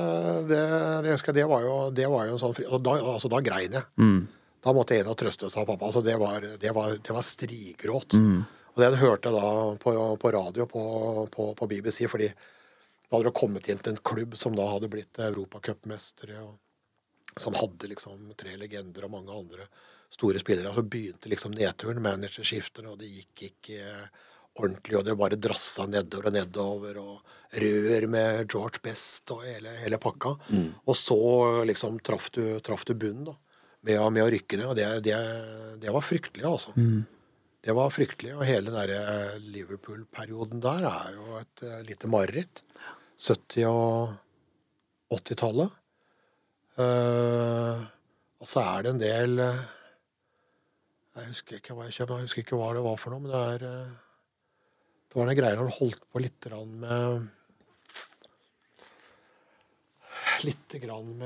det, det, husker jeg, det, var, jo, det var jo en sånn fri... Og da, altså, da grein jeg. Mm. Da måtte jeg inn og trøste seg av pappa. Altså, det var, det var, det var strigråt. Mm. Og det hørte jeg da på, på radio på, på, på BBC, fordi da hadde det kommet inn til en klubb som da hadde blitt europacupmestere, som hadde liksom tre legender og mange andre store spillere. Og Så begynte liksom nedturen, managerskiftene, og det gikk ikke ordentlig, og det bare drassa nedover og nedover, og rør med George Best og hele, hele pakka. Mm. Og så liksom traff du, traff du bunnen, da, med, med å rykke ned, og det, det, det var fryktelig, altså. Mm. Det var fryktelig, og hele den der Liverpool-perioden der er jo et uh, lite mareritt. 70- og 80-tallet. Uh, og så er det en del uh, Jeg husker ikke hva jeg kjøpte, jeg husker ikke hva det var for noe, men det er eh, Det var noen greier han holdt på litt med Litt med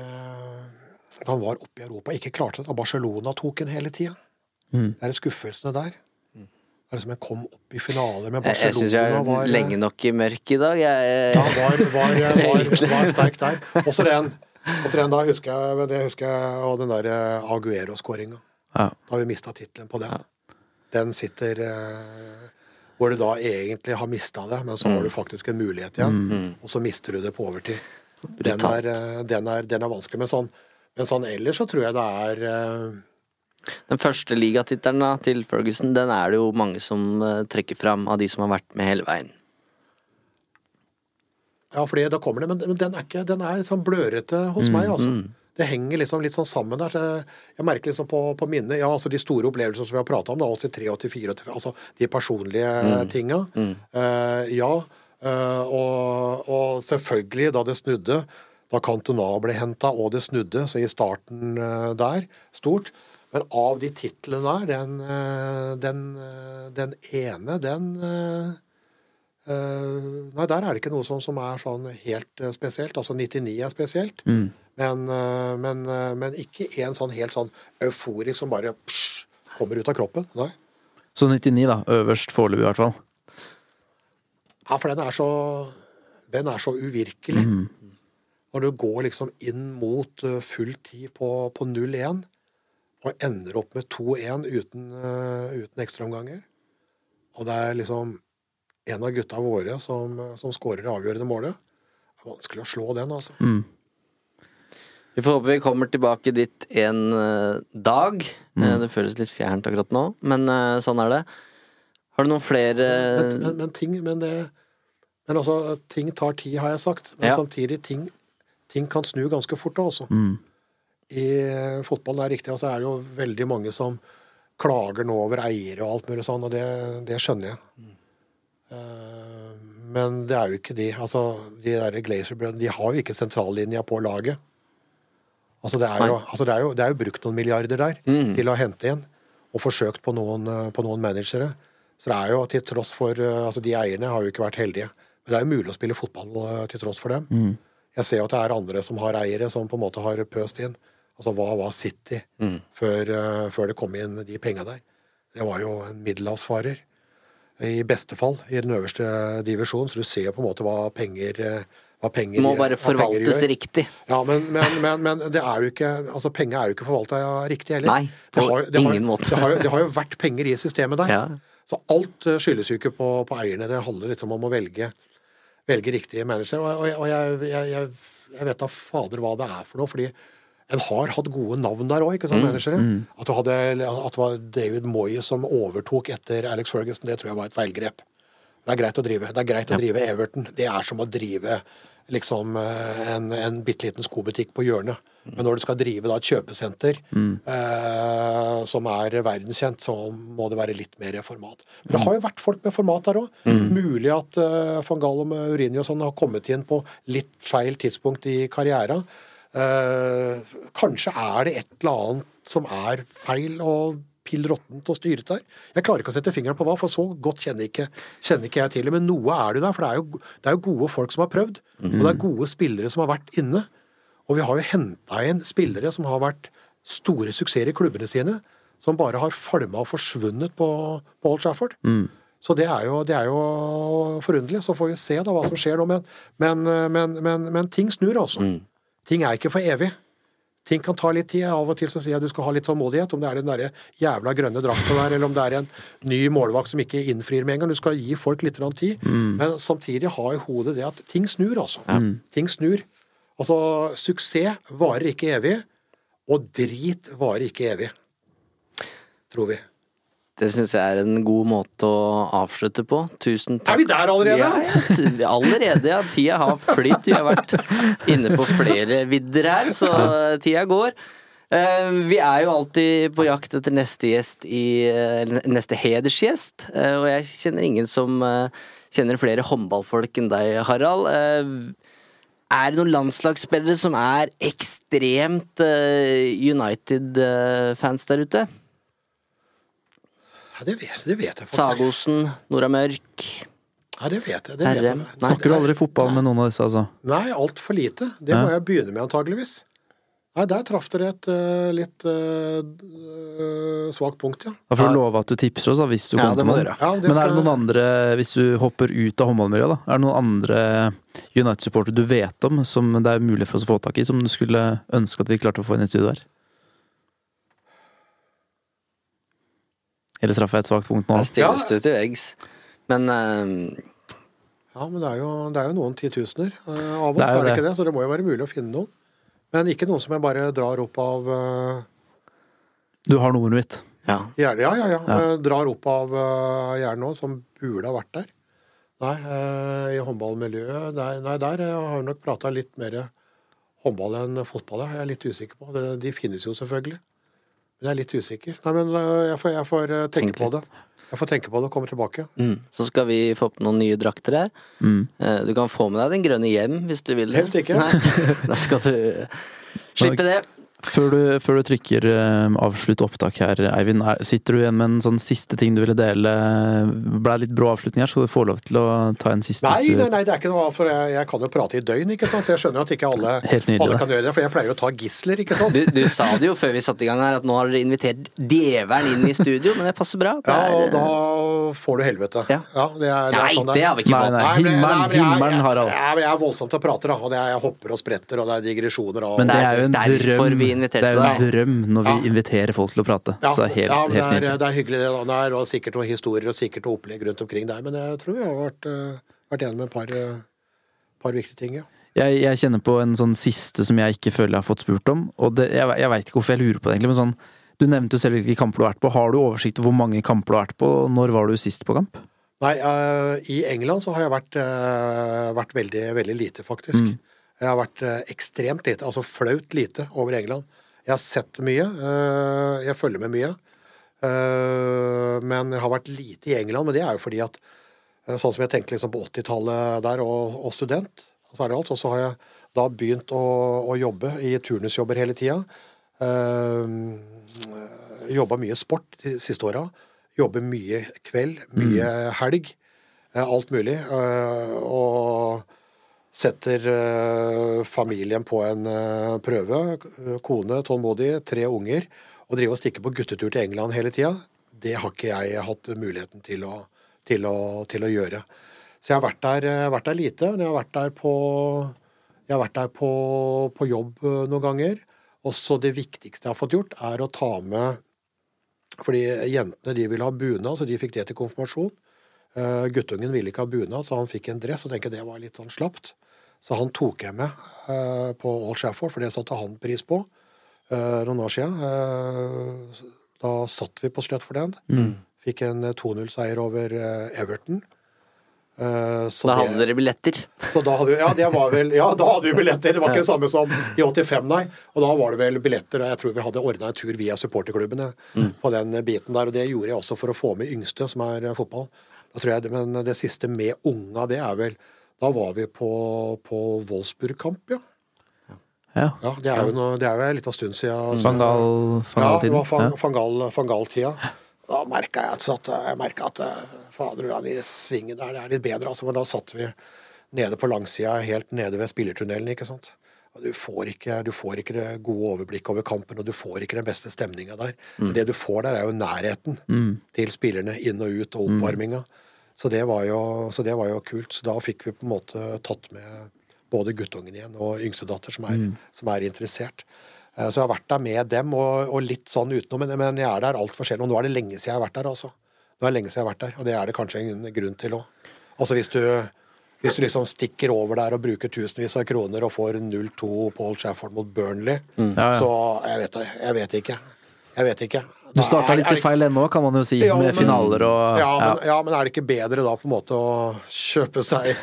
Da han var oppe i Europa, ikke klarte det. da Barcelona tok en hele tida. Mm. Det er skuffelsene der. Det er liksom Jeg kom opp i finaler med Barcelona. jeg syns jeg er var, lenge nok i mørket i dag. Jeg, ja, var, var, var, var sterk der. Også den, også den da husker jeg, det husker jeg og den der eh, Aguero-skåringa. Ja. Da har vi mista tittelen på den. Den sitter eh, hvor du da egentlig har mista det, men så har du faktisk en mulighet igjen, og så mister du det på overtid. Den er, eh, den er, den er vanskelig. Men sånn, men sånn ellers så tror jeg det er eh, Den første ligatittelen til Ferguson, den er det jo mange som eh, trekker fram av de som har vært med hele veien. Ja, fordi da kommer det, men, men den er ikke Den er sånn blørete hos meg, altså. Det henger liksom litt sånn sammen der. Jeg, merker liksom på, på minnet Ja, altså de store opplevelsene som vi har prata om, da, 83, 84, 84, altså de personlige tinga. Eh, ja. Uh, og, og selvfølgelig, da det snudde, da Cantona ble henta og det snudde, så i starten uh, der, stort. Men av de titlene der, den, eh, den, eh, den ene, den eh, Eh, nei, der er det ikke noe sånn som er sånn helt eh, spesielt. Altså 99 er spesielt, Mm. Men, eh, men, eh, men ikke en sånn helt sånn euforisk som bare psh, kommer ut av kroppen. Nei. Så 99, da. Øverst foreløpig, i hvert fall. Ja, for den er så Den er så uvirkelig. Når du går liksom inn mot eh, full tid på, på 0-1 og ender opp med 2-1 uten, uten ekstraomganger, og det er liksom en av gutta våre som, som skårer det avgjørende målet, det er vanskelig å slå den, altså. Vi får håpe vi kommer tilbake dit en eh, dag. Mm. Det føles litt fjernt akkurat nå, men eh, sånn er det. Har du noen flere Men, men, men ting men det Men altså, ting tar tid, har jeg sagt. Men Ja. samtidig, ting, ting kan snu ganske fort da også. I eh, fotballen er riktig, og så er det jo veldig mange som klager nå over eiere og alt mulig sånn, og det, det skjønner jeg. Eh, Men det er jo ikke de. Altså, de der Glazer-brødrene, de har jo ikke sentrallinja på laget. Altså, det er jo, altså, det er jo, det er jo brukt noen milliarder der Mm. til å hente inn, og forsøkt på noen, eh, på noen managere. Så det er jo til tross for eh, Altså, de eierne har jo ikke vært heldige. Men det er jo mulig å spille fotball eh, til tross for dem. Jeg ser jo at det er andre som har eiere som på en måte har pøst inn. Altså, hva var City før, eh, før det kom inn de penga der? Det var jo en middelhavsfarer. I beste fall i den øverste divisjonen, så du ser på en måte hva penger hva penger, Må bare forvaltes gjør. riktig. Ja, men, men, men, men det er jo ikke Altså, penger er jo ikke forvalta riktig heller. Nei, det på har, det ingen har, måte. Det har, det har jo vært penger i systemet der. Ja. Så alt eh, skyldes jo ikke på, på eierne. Det handler liksom om å velge, velge riktige manager. Og, og, og jeg, jeg, jeg, jeg vet da fader hva det er for noe, fordi en har hatt gode navn der òg, ikke sant, managere. At, du hadde, at det var David Moyes som overtok etter Alex Ferguson, det tror jeg var et feilgrep. Det er greit å drive. Det er greit å drive Everton. Det er som å drive liksom eh, en, en bitte liten skobutikk på hjørnet. Men når du skal drive da et kjøpesenter eh, som er verdenskjent, så må det være litt mer format. Men det har jo vært folk med format der òg. Mulig at eh, van Gallo Mourinho og sånn har kommet inn på litt feil tidspunkt i karrieren. Eh, kanskje er det et eller annet som er feil og pill råttent og styret der. Jeg klarer ikke å sette fingeren på hva, for så godt kjenner ikke, kjenner ikke jeg til det. Men noe er det der, for det er, jo, det er jo gode folk som har prøvd. Og det er gode spillere som har vært inne. Og vi har jo henta inn spillere som har vært store suksesser i klubbene sine, som bare har falma og forsvunnet på, på Old Trafford. Så det er, jo, det er jo forunderlig. Så får vi se da hva som skjer nå. Men, men, men, men, men ting snur, altså. Ting er ikke for evig. Ting kan ta litt tid. Av og til så sier jeg du skal ha litt tålmodighet. Om det er den derre jævla grønne drakta der, eller om det er en ny målvakt som ikke innfrir med en gang. Du skal gi folk litt tid, tid. Men samtidig ha i hodet det at ting snur, altså. Ting snur. Altså, suksess varer ikke evig, og drit varer ikke evig. Tror vi. Det syns jeg er en god måte å avslutte på. Tusen takk. Er vi der allerede? Ja, allerede, ja. Tida har flytt. Vi har vært inne på flere vidder her, så tida går. Eh, Vi er jo alltid på jakt etter neste gjest i eh, Neste hedersgjest, eh, og jeg kjenner ingen som eh, kjenner flere håndballfolk enn deg, Harald. Er det noen landslagsspillere som er ekstremt United-fans der ute? Ja, det vet, det vet jeg faktisk. Sagosen, Nora Mørk Ja, det vet jeg. Det vet jeg. Nei, Snakker du aldri fotball med noen av disse, altså? Nei, altfor lite. Det må jeg begynne med, antageligvis. Nei, der traff dere et uh, litt uh, svakt punkt, ja. Da får du love at du tipser oss da, hvis du Ja, kommer. Ja, Men er det noen andre, hvis du hopper ut av håndballmiljøet, da, er det noen andre United-supportere du vet om som det er mulig for oss å få tak i, som du skulle ønske at vi klarte å få inn i studio her? Eller traff jeg et svakt punkt nå? Jeg stilles du til veggs. Men uh, Ja, men det er jo, det er jo noen titusener uh, av Det oss, er er det det. ikke det? Så det må jo være mulig å finne noen. Men ikke noen som jeg bare drar opp av uh, Du har nummeret mitt. ja. hjernen. Ja, ja, ja. Ja. Drar opp av uh, hjernen nå, som burde ha vært der. Nei, i håndballmiljøet Nei, nei der jeg har jeg nok prata litt mer håndball enn fotball. Jeg er litt usikker på. Det, de finnes jo selvfølgelig. Men jeg er litt usikker. Nei, men eh, jeg får, jeg får eh, tenke Tenk på litt. det. Jeg får tenke på det og komme tilbake. Mm. Så skal vi få opp noen nye drakter her. Mm. Eh, Du kan få med deg den grønne hjem hvis du vil. Helst ikke. Nei, da skal du slippe det. Før du, før du trykker uh, avslutt opptak her, Eivind, er, sitter du igjen med en sånn siste ting du ville dele? Ble litt brå avslutning her, så du får lov til å ta en siste Nei, nei, nei, det er ikke noe For jeg, jeg kan jo prate i døgn, ikke sant? så jeg skjønner at ikke alle, nydelig, alle kan gjøre det. For jeg pleier å ta gisler, ikke sant? Du, du sa det jo før vi satte i gang her, at nå har dere invitert djevelen inn i studio, men det passer bra. Det Ja, er, og da får du helvete. Ja. det er, det er Nei, sånn det har vi ikke fått. nei, Nei, men- himmelen, nei, men jeg- himmelen, jeg- Harald. Jeg, jeg er voldsomt til å prate, da. Og det er, jeg hopper og spretter, og det er digresjoner. Og, Men det er jo en drøm. Vi Det er jo en drøm når vi inviterer folk til å prate. ja, helt, ja, det, er, det er hyggelig, det. da. Det er sikkert noen historier og sikkert noe opplegg rundt omkring der. Men jeg tror vi har vært, uh, vært gjennom et par, eh, par viktige ting, ja. Jeg, jeg kjenner på en sånn siste som jeg ikke føler jeg har fått spurt om. Og det, jeg, jeg veit ikke hvorfor jeg lurer på det, egentlig. Men sånn, du nevnte jo selv hvilke kamper du har vært på. Har du oversikt over hvor mange kamper du har vært på? og Når var du sist på kamp? Nei, uh, i England så har jeg vært, uh, vært veldig, veldig lite, faktisk. Mm. Jeg har vært eh, ekstremt lite, altså flaut lite, over England. Jeg har sett mye, eh, jeg følger med mye. eh, men jeg har vært lite i England, men det er jo fordi at Sånn som jeg tenkte liksom på 80-tallet der, og, og student, så er det alt. Og så har jeg da begynt å, å jobbe i turnusjobber hele tida. Jobba mye sport de siste åra. Jobber mye kveld, mye helg. eh, alt mulig. og setter eh, familien på en eh, prøve. Kone, tålmodig, tre unger. Og drive og stikke på guttetur til England hele tida, det har ikke jeg hatt muligheten til å, til å, til å gjøre. Så jeg har vært der, eh, vært der lite. Men jeg har vært der på, har vært der på, på jobb noen ganger. Og så det viktigste jeg har fått gjort, er å ta med Fordi jentene de ville ha bunad, så de fikk det til konfirmasjon. Uh, guttungen ville ikke ha bunad, så han fikk en dress, og tenkte det var litt sånn slapt. Så han tok jeg med uh, på Old Shafford, for det satte han pris på uh, noen år siden. Eh, da satt vi på sløtt for den. Fikk en eh, 2-0-seier over Everton. Eh, så Da det- hadde dere billetter. så da hadde ja, det var vel, ja, da hadde vi billetter. Det var ikke det samme som i 85, nei. Og da var det vel billetter, og jeg tror vi hadde ordna en tur via supporterklubbene på den biten der. Og det gjorde jeg også for å få med yngste, som er fotball. Da tror jeg, det- Men det siste med unga, det er vel Da var vi på, på Wolfsburg-kamp, ja. Ja. ja. Det er jo, noe, det er jo en liten stund siden. så- Fangal, ja, det var Ja. fangal, Fangal-tida. Da merka jeg at jeg merket at eh, fader, i svingen der, det er litt bedre. Altså, men da satt vi nede på langsida, helt nede ved spillertunnelen, ikke sant. Du får, ikke, du får ikke det gode overblikket over kampen, og du får ikke den beste stemninga der. Mm. Det du får der, er jo nærheten til spillerne inn og ut, og oppvarminga. Så, det var jo, så det var jo kult. Så da fikk vi på en måte tatt med både guttungen igjen og yngstedatter som er, som er interessert. Eh, Så jeg har vært der med dem, og, og litt sånn utenom. Men, men jeg er der altfor sjelden. Og nå er det lenge siden jeg har vært der, altså. Nå er det lenge siden jeg har vært der, og det er det kanskje en grunn til òg. Altså hvis du, hvis du liksom stikker over der og bruker tusenvis av kroner og får 0-2 på Shafford mot Burnley, Ja, ja. så jeg vet, jeg vet ikke. Jeg vet ikke. Du starta litt i feil òg, kan man jo si, Ja, med men- finaler og ja, men, ja, men er det ikke bedre da på en måte å kjøpe seg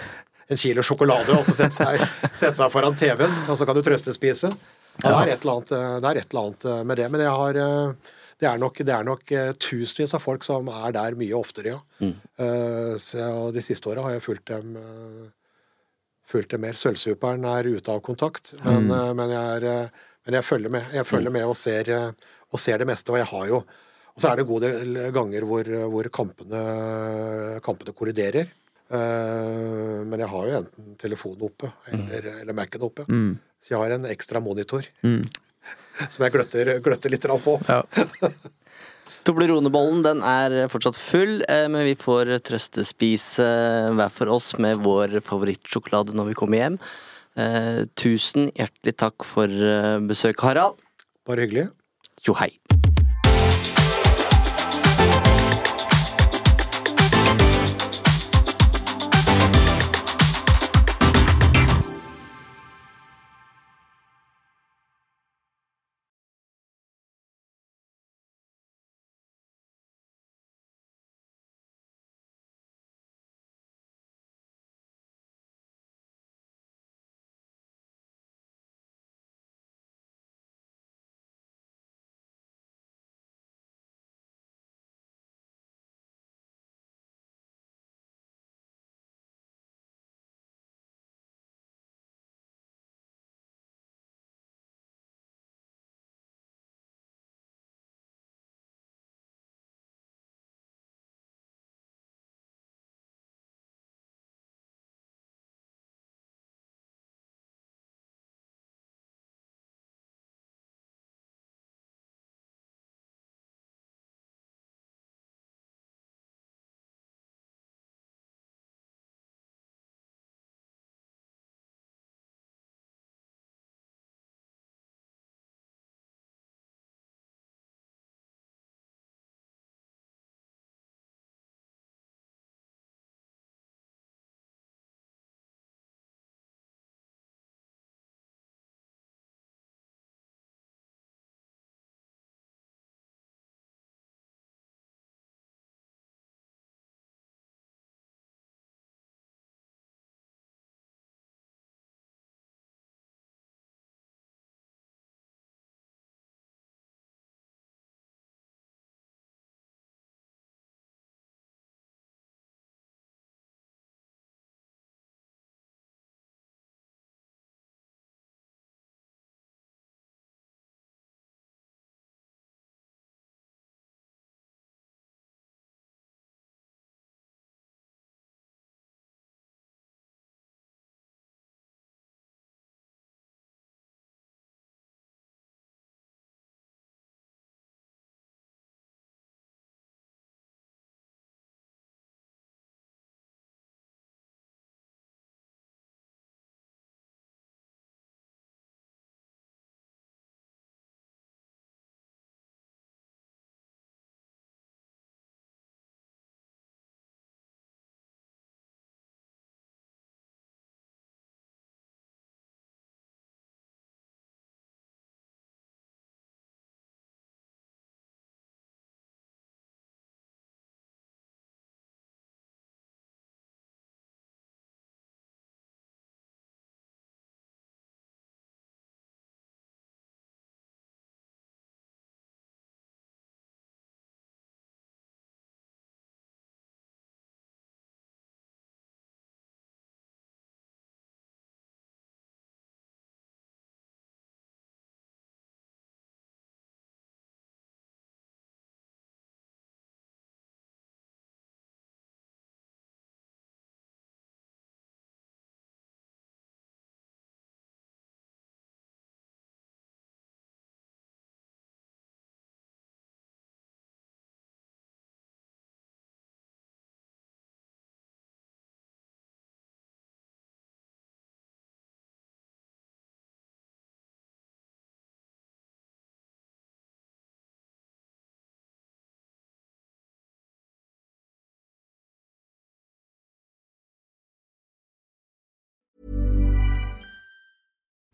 en kilo sjokolade og så sette seg, sette seg foran TV-en, og så kan du trøstespise? Ja, det, er et eller annet, eh, det er et eller annet eh, med det. Men jeg har eh, det er nok, det er nok tusenvis av folk som er der mye oftere, ja. Mm. Så de siste åra har jeg fulgt dem fulgt dem mer. Sølvsuperen er ute av kontakt, men, mm. men, jeg, er, men jeg følger med. Jeg følger med og ser, og ser det meste. Og jeg har jo Og så er det en god del ganger hvor, hvor kampene, kampene kolliderer. Uh, men jeg har jo enten telefonen oppe eller, eller Mac-en oppe. Så jeg har en ekstra monitor som jeg gløtter, gløtter litt på. Ja. Tobleronebollen den er fortsatt full, eh, men vi får trøstespise hver for oss med vår favorittsjokolade når vi kommer hjem. Eh, tusen hjertelig takk for eh, besøk, Harald. Bare hyggelig. Jo hei.